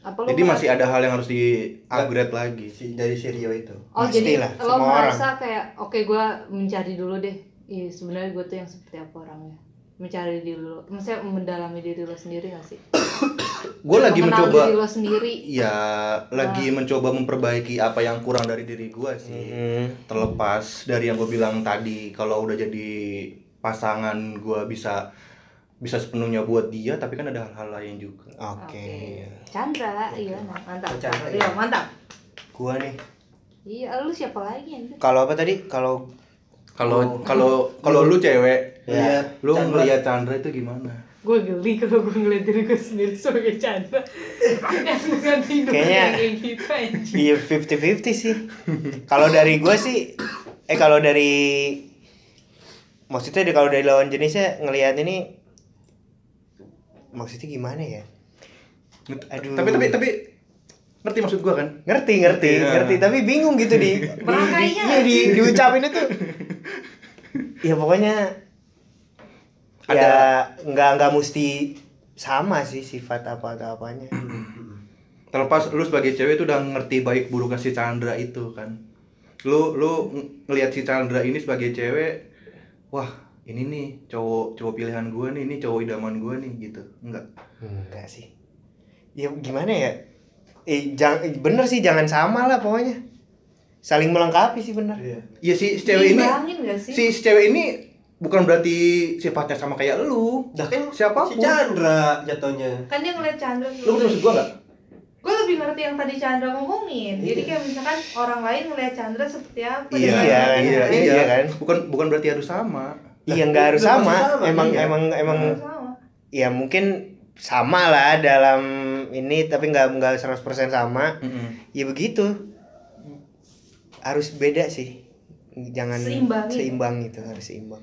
apa
jadi
merasa-
masih ada hal yang harus di upgrade lagi
Si dari si Rio itu.
oh jadi
Pastilah,
lo
semua
merasa kayak oke gue mencari dulu deh iya sebenarnya gue tuh yang seperti apa orangnya mencari diri lo maksudnya mendalami diri lo sendiri gak sih
gue lagi mencoba
diri lo sendiri.
Ya lagi mencoba memperbaiki apa yang kurang dari diri gue sih.
Hmm.
terlepas dari yang gue bilang tadi kalau udah jadi pasangan gue bisa bisa sepenuhnya buat dia tapi kan ada hal-hal lain juga.
Oke.
Chandra iya nah, mantap.
Chandra,
iya
iya.
mantap.
Gua nih.
iya lu siapa lagi
Kalau apa tadi? Kalau
kalau kalau kalau lu. cewek
Iya.
lu ngeliat Chandra itu gimana
gue geli kalau gue ngeliat diri gue sendiri sebagai Chandra yang dengan hidupnya
Kayaknya-
kayak anjing
Iya 50-50 sih. Kalau dari gua sih eh kalau dari maksudnya di- kalau dari lawan jenisnya ngelihat ini maksudnya gimana ya? Aduh.
tapi tapi tapi ngerti maksud gue kan
Ngerti, ngerti,
Iya.
ngerti, tapi bingung gitu di di, di,
Merangkainya
iya, di,
sih.
diucapin itu. Ya pokoknya ya nggak nggak mesti sama sih sifat apa atau apanya.
terlepas lu sebagai cewek itu udah ngerti baik buruknya si Chandra itu kan lu lu ng- ngelihat si Chandra ini sebagai cewek wah ini nih cowok cowok pilihan gue nih ini cowok idaman gue nih gitu enggak
Enggak sih. Ya gimana ya? Eh jangan bener sih jangan sama lah pokoknya. Saling melengkapi sih bener.
Iya.
ya si, si cewek ini
sih?
si, si cewek ini bukan berarti sifatnya sama kayak lu
Dah kan
Siapa pun.
si Chandra jatuhnya.
kan dia ngeliat Chandra
lu ngerti maksud gue nggak
gue lebih ngerti yang tadi Chandra ngomongin jadi kayak misalkan orang lain ngeliat Chandra seperti apa
Iya, iya,
ngeliat
iya, iya,
iya kan?
bukan bukan berarti harus sama
Iya nggak harus sama.
sama,
Emang
iya.
emang emang
Sama.
ya mungkin sama lah dalam ini tapi nggak nggak 100% sama.
Mm-mm.
Ya begitu. Harus beda sih. Jangan
Seimbangin.
seimbang itu harus seimbang.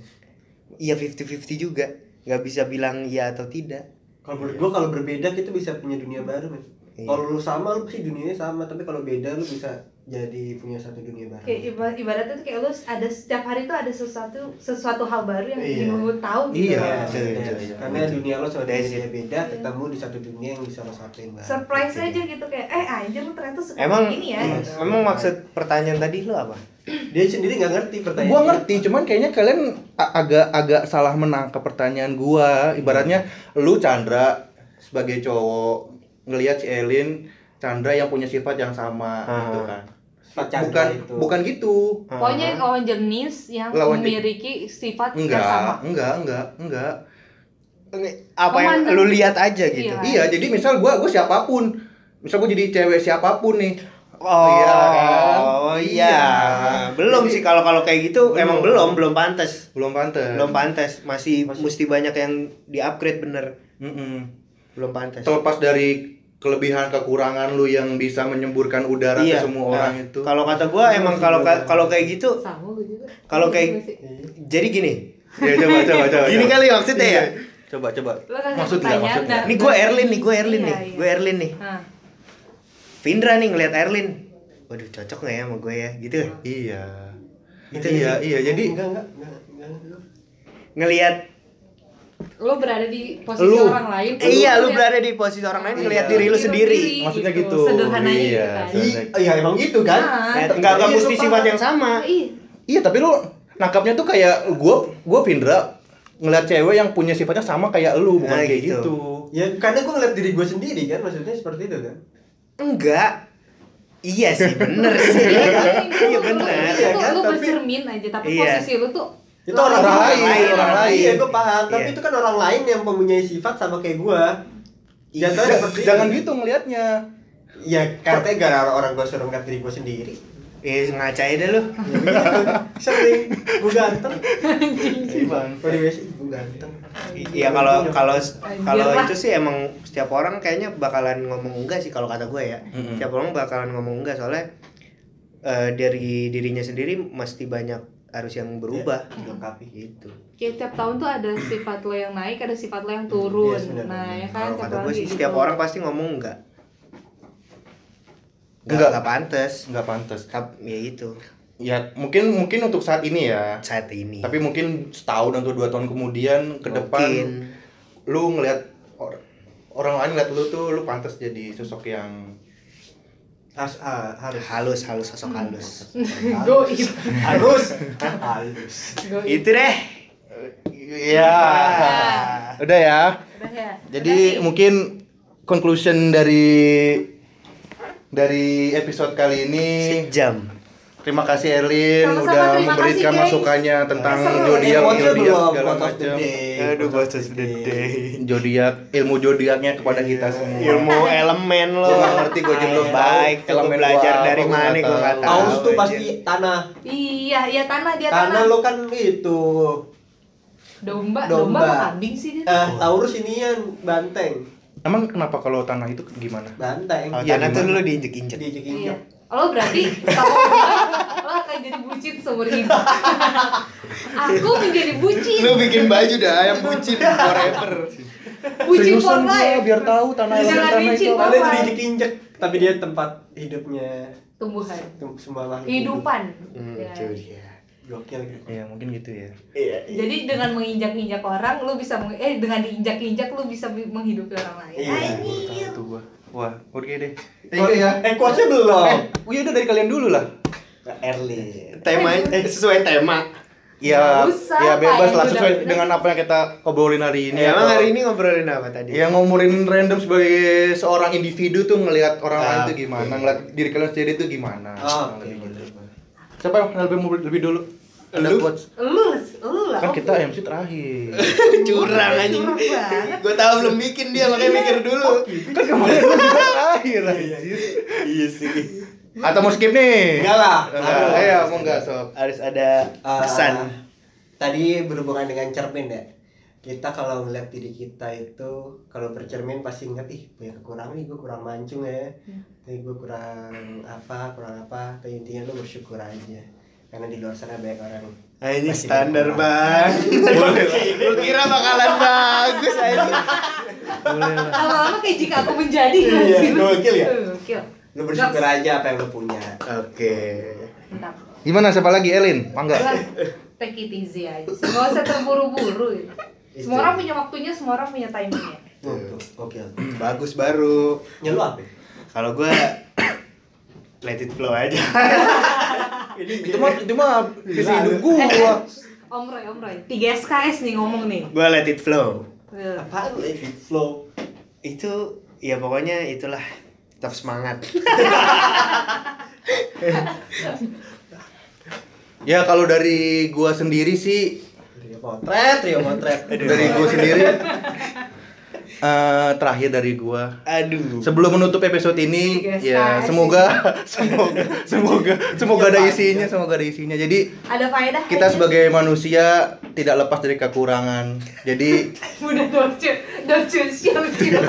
Iya 50-50 juga. nggak bisa bilang iya atau tidak.
Kalau menurut gua kalau berbeda kita bisa punya dunia baru, men.
Iya.
Kalau lu sama lu pasti dunianya sama, tapi kalau beda lu bisa jadi punya satu dunia baru.
kayak iba- ibaratnya tuh kayak lu ada setiap hari tuh ada sesuatu sesuatu hal baru yang
Iya.
ingin lu tahu gitu
Iya, betul,
Iya,
betul,
iya.
betul.
Karena dunia lo sama
That's
dunia beda, ketemu di satu dunia yang bisa lo satuin banget.
surprise aja gitu kayak eh anjir lu ternyata suka
Emang
ini ya
Iya.
gitu.
emang maksud pertanyaan tadi lu apa?
Dia sendiri nggak ngerti pertanyaannya.
Gua ngerti, cuman kayaknya kalian a- agak agak salah menangkap pertanyaan gua. Ibaratnya lu Chandra sebagai cowok ngelihat si Elin Chandra yang punya sifat yang sama
Ah.
gitu kan. Bukan
itu.
bukan gitu.
pokoknya lawan jenis yang
Lawan jenis.
memiliki sifat yang sama
Enggak, enggak, enggak, enggak.
apa yang lu lihat aja gitu.
Iya.
Iya, jadi misal gua gua siapa pun. Misal gua jadi cewek siapa pun nih.
Oh
Iya kan?
Oh iya.
Iya.
Belum
Jadi-
sih kalau kalau kayak gitu
Belum.
emang belum belum pantas.
Belum pantas.
Belum pantas. Masih,
Masih-
mesti banyak yang di-upgrade bener.
Mm-mm.
Belum pantas.
Terlepas dari kelebihan kekurangan lu yang bisa menyemburkan udara
Iya.
ke semua orang
Nah,
itu.
Kalau kata gua emang kalau ka- kalau kayak gitu Kalau
Lu
kayak- jadi gini.
Ya coba coba coba.
Gini
coba.
kali maksudnya ya.
Coba coba.
Lu kasih
Maksud nggak
pertanyaan
maksud nggak?
dan-
Nih gue Erlin nih, gue Erlin
Iya,
nih.
iya.
Gue Erlin nih.
Nah,
Vindra nih ngeliat Erlin waduh cocok nggak ya sama gue ya gitu
Iya.
Itu
iya, iya. Jadi
enggak enggak enggak, enggak, enggak.
ngelihat
lo berada di posisi
Lu.
orang lain
eh, iya lu berada di posisi orang lain ngelihat
Iya.
diri lu sendiri
Maksudnya gitu.
sederhananya
Iya.
gitu kan
iya emang gitu kan
Nah,
nggak nggak
Iya,
mesti sifat yang sama
iya
Iya, tapi lu nangkapnya tuh kayak gua gua Vindra ngeliat cewek yang punya sifatnya sama kayak lu, bukan
Nah,
kayak
gitu.
gitu.
ya karena gue ngeliat diri gue sendiri kan maksudnya seperti itu kan
enggak iya sih bener sih iya bener
Iya
lu,
kan,
lu
tapi-
bercermin aja tapi
Iya.
posisi lu tuh
itu orang,
Orang
lain,
lain, orang lain.
iya gue paham tapi
Iya.
itu kan orang lain yang mempunyai sifat sama kayak gue Jatuhnya
Ja-
seperti
jangan
itu.
gitu ngelihatnya.
ya katanya gara orang gue suruh ngeliat diri gue sendiri
eh ngaca aja lu
ya sering gue ganteng
Si bang.
Gue ganteng
Iya kalau kalau kalau itu sih emang setiap orang kayaknya bakalan ngomong enggak sih kalau kata gue ya.
Mm-mm.
Setiap orang bakalan ngomong enggak soalnya eh, dari dirinya sendiri mesti banyak harus yang berubah
dilengkapi
gitu.
kayak tiap tahun tuh ada sifat lo yang naik ada sifat lo yang turun
Yes, benar,
nah ya kan
Kalau
tiap
kata gue sih
kayak
setiap
gitu.
orang pasti ngomong enggak. Enggak
Enggak.
enggak pantas.
Nggak pantas.
Tapi ya itu
Ya, mungkin mungkin untuk saat ini ya.
saat ini.
Tapi mungkin setahun atau dua tahun kemudian ke depan lu ngelihat or- orang lain ngeliat lu tuh lu pantas jadi sosok yang
Has, harus
halus halus sosok halus.
Goib.
harus halus
Goib.
itu deh.
ya udah ya
Udah ya.
jadi
Udah nih.
mungkin conclusion dari dari episode kali ini
Jam.
Terima kasih Erlin
Sama-sama,
udah
terima
memberikan
kasih, guys.
masukannya tentang zodiak zodiak segala macam
Aduh,
of the day.
zodiak ilmu zodiaknya kepada kita semua
Ilmu elemen lo.
Gua ngerti, gua juga
baik. Kalau
elemen
belajar
gua
dari mana gue nggak
tahu.
Taurus tuh pasti tanah
iya iya tanah dia
Tanah
tanah
lo kan itu
domba
Domba.
kambing sih dia
eh Taurus inian banteng
emang kenapa kalau tanah itu gimana
banteng
Oh,
Iya,
tanah tuh
gimana?
lu diinjek-injek.
Iya lo berarti kamu bilang lo akan jadi bucin seumur hidup aku menjadi bucin
lu bikin baju dah yang bucin forever
bucin for life
biar tahu tanah elemen tanah itu.
Tanah itu diinjek injek tapi dia tempat hidupnya
tumbuhan
makhluk
kehidupan
Hmm,
Ya.
itu dia.
gokil gitu
Iya mungkin gitu ya.
iya
jadi dengan menginjak-injak orang lu bisa meng- eh dengan diinjak-injak lu bisa menghidupi orang lain
Iya.
Anjir.
Itu gua. Wah, oke deh.
Quote- eh quotesnya belum
Eh, oh iya udah dari kalian dulu lah.
Erlin
Tema eh, sesuai tema.
Ya,
usah,
ya bebas lah sesuai
udah.
dengan apa yang kita obrolin hari ini.
Ya, emang hari ini ngobrolin apa tadi?
yang ngomongin random sebagai seorang individu tuh ngelihat orang lain
Ah,
tuh gimana, ngelihat diri kalian sendiri tuh gimana.
oh,
Lebih
oke,
gitu. Siapa yang lebih lebih dulu? Ada
Lu?
quotes.
lu lu lah
Kan
oke.
kita MC terakhir.
curang anjing.
Banget.
Gue tahu belum bikin dia makanya mikir dulu.
kan kemarin lu juga terakhir anjir.
Iya sih.
Atau mau skip nih?
enggak lah.
Iya, mau enggak sok.
Harus ada
Ah,
pesan.
tadi berhubungan dengan cermin ya kita kalau ngeliat diri kita itu kalau bercermin pasti ingat ih punya kekurangan nih gue kurang mancung ya
Hmm.
nih gue kurang apa kurang apa tapi intinya lu bersyukur aja karena di luar sana banyak orang
Nah, ini standar bang. Gue kira bakalan bagus aja.
Lama-lama kayak jika aku menjadi
Iya,
nggak sih lu?
gokil ya?
Gokil
lu bersyukur aja apa yang lu punya
Oke.
mantap
Gimana siapa lagi Elin? Mangga.
Take it easy aja nggak usah terburu-buru ya. Semua orang punya waktunya semua orang punya timingnya
tuh, gokil
Bagus baru.
ya lu apa
Kalau gue let it flow aja.
itu mah itu mah visi hidup gua.
Om Roy, Om Roy. 3 SKS nih ngomong nih.
gue let it flow.
Tuh.
apaan lu edit flow
Itu ya pokoknya itulah tetap semangat.
Ya kalau dari gua sendiri sih
trio potret trio potret
dari gua sendiri eh, terakhir dari gua.
Aduh.
sebelum menutup episode ini
Tiga
ya semoga semoga semoga semoga ada isinya semoga ada isinya. Jadi
Ada faedah.
kita sebagai manusia tidak lepas dari kekurangan. Jadi
udah siap siap.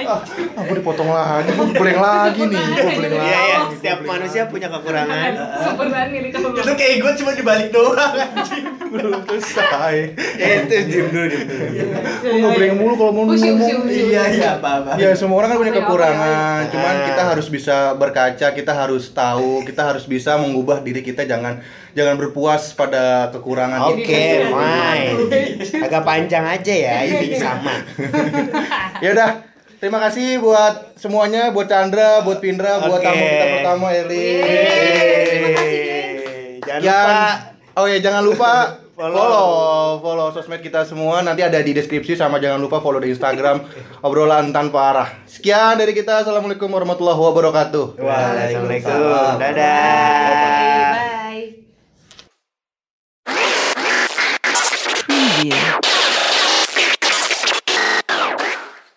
ah, aku dipotong lagi aku blank lagi nih aku blank
Iya
lagi
ya,
Oh,
setiap manusia punya kekurangan.
Banget nih kamu.
itu kayak gue cuma dibalik doang anjing
belum selesai
Eh, itu diem dulu, diem dulu.
Gua ngebreng mulu kalau mau ngomong.
Iya iya apa apa.
Ya semua orang kan punya kekurangan, cuman
Ah.
kita harus bisa berkaca, kita harus tahu, kita harus bisa mengubah diri kita jangan jangan berpuas pada kekurangan.
Oke,
kita.
fine. Agak panjang aja ya, ini sama.
Ya udah, terima kasih buat semuanya, buat Chandra, buat Pindra, buat
Oke.
tamu kita pertama Eli.
Terima kasih,
Jangan
Yang-
lupa
Oh ya jangan lupa
Follow.
follow. follow sosmed kita semua nanti ada di deskripsi sama jangan lupa follow di Instagram obrolan tanpa arah. Sekian dari kita. Assalamualaikum warahmatullahi wabarakatuh.
Waalaikumsalam.
Waalaikumsalam.
Dadah.
Bye.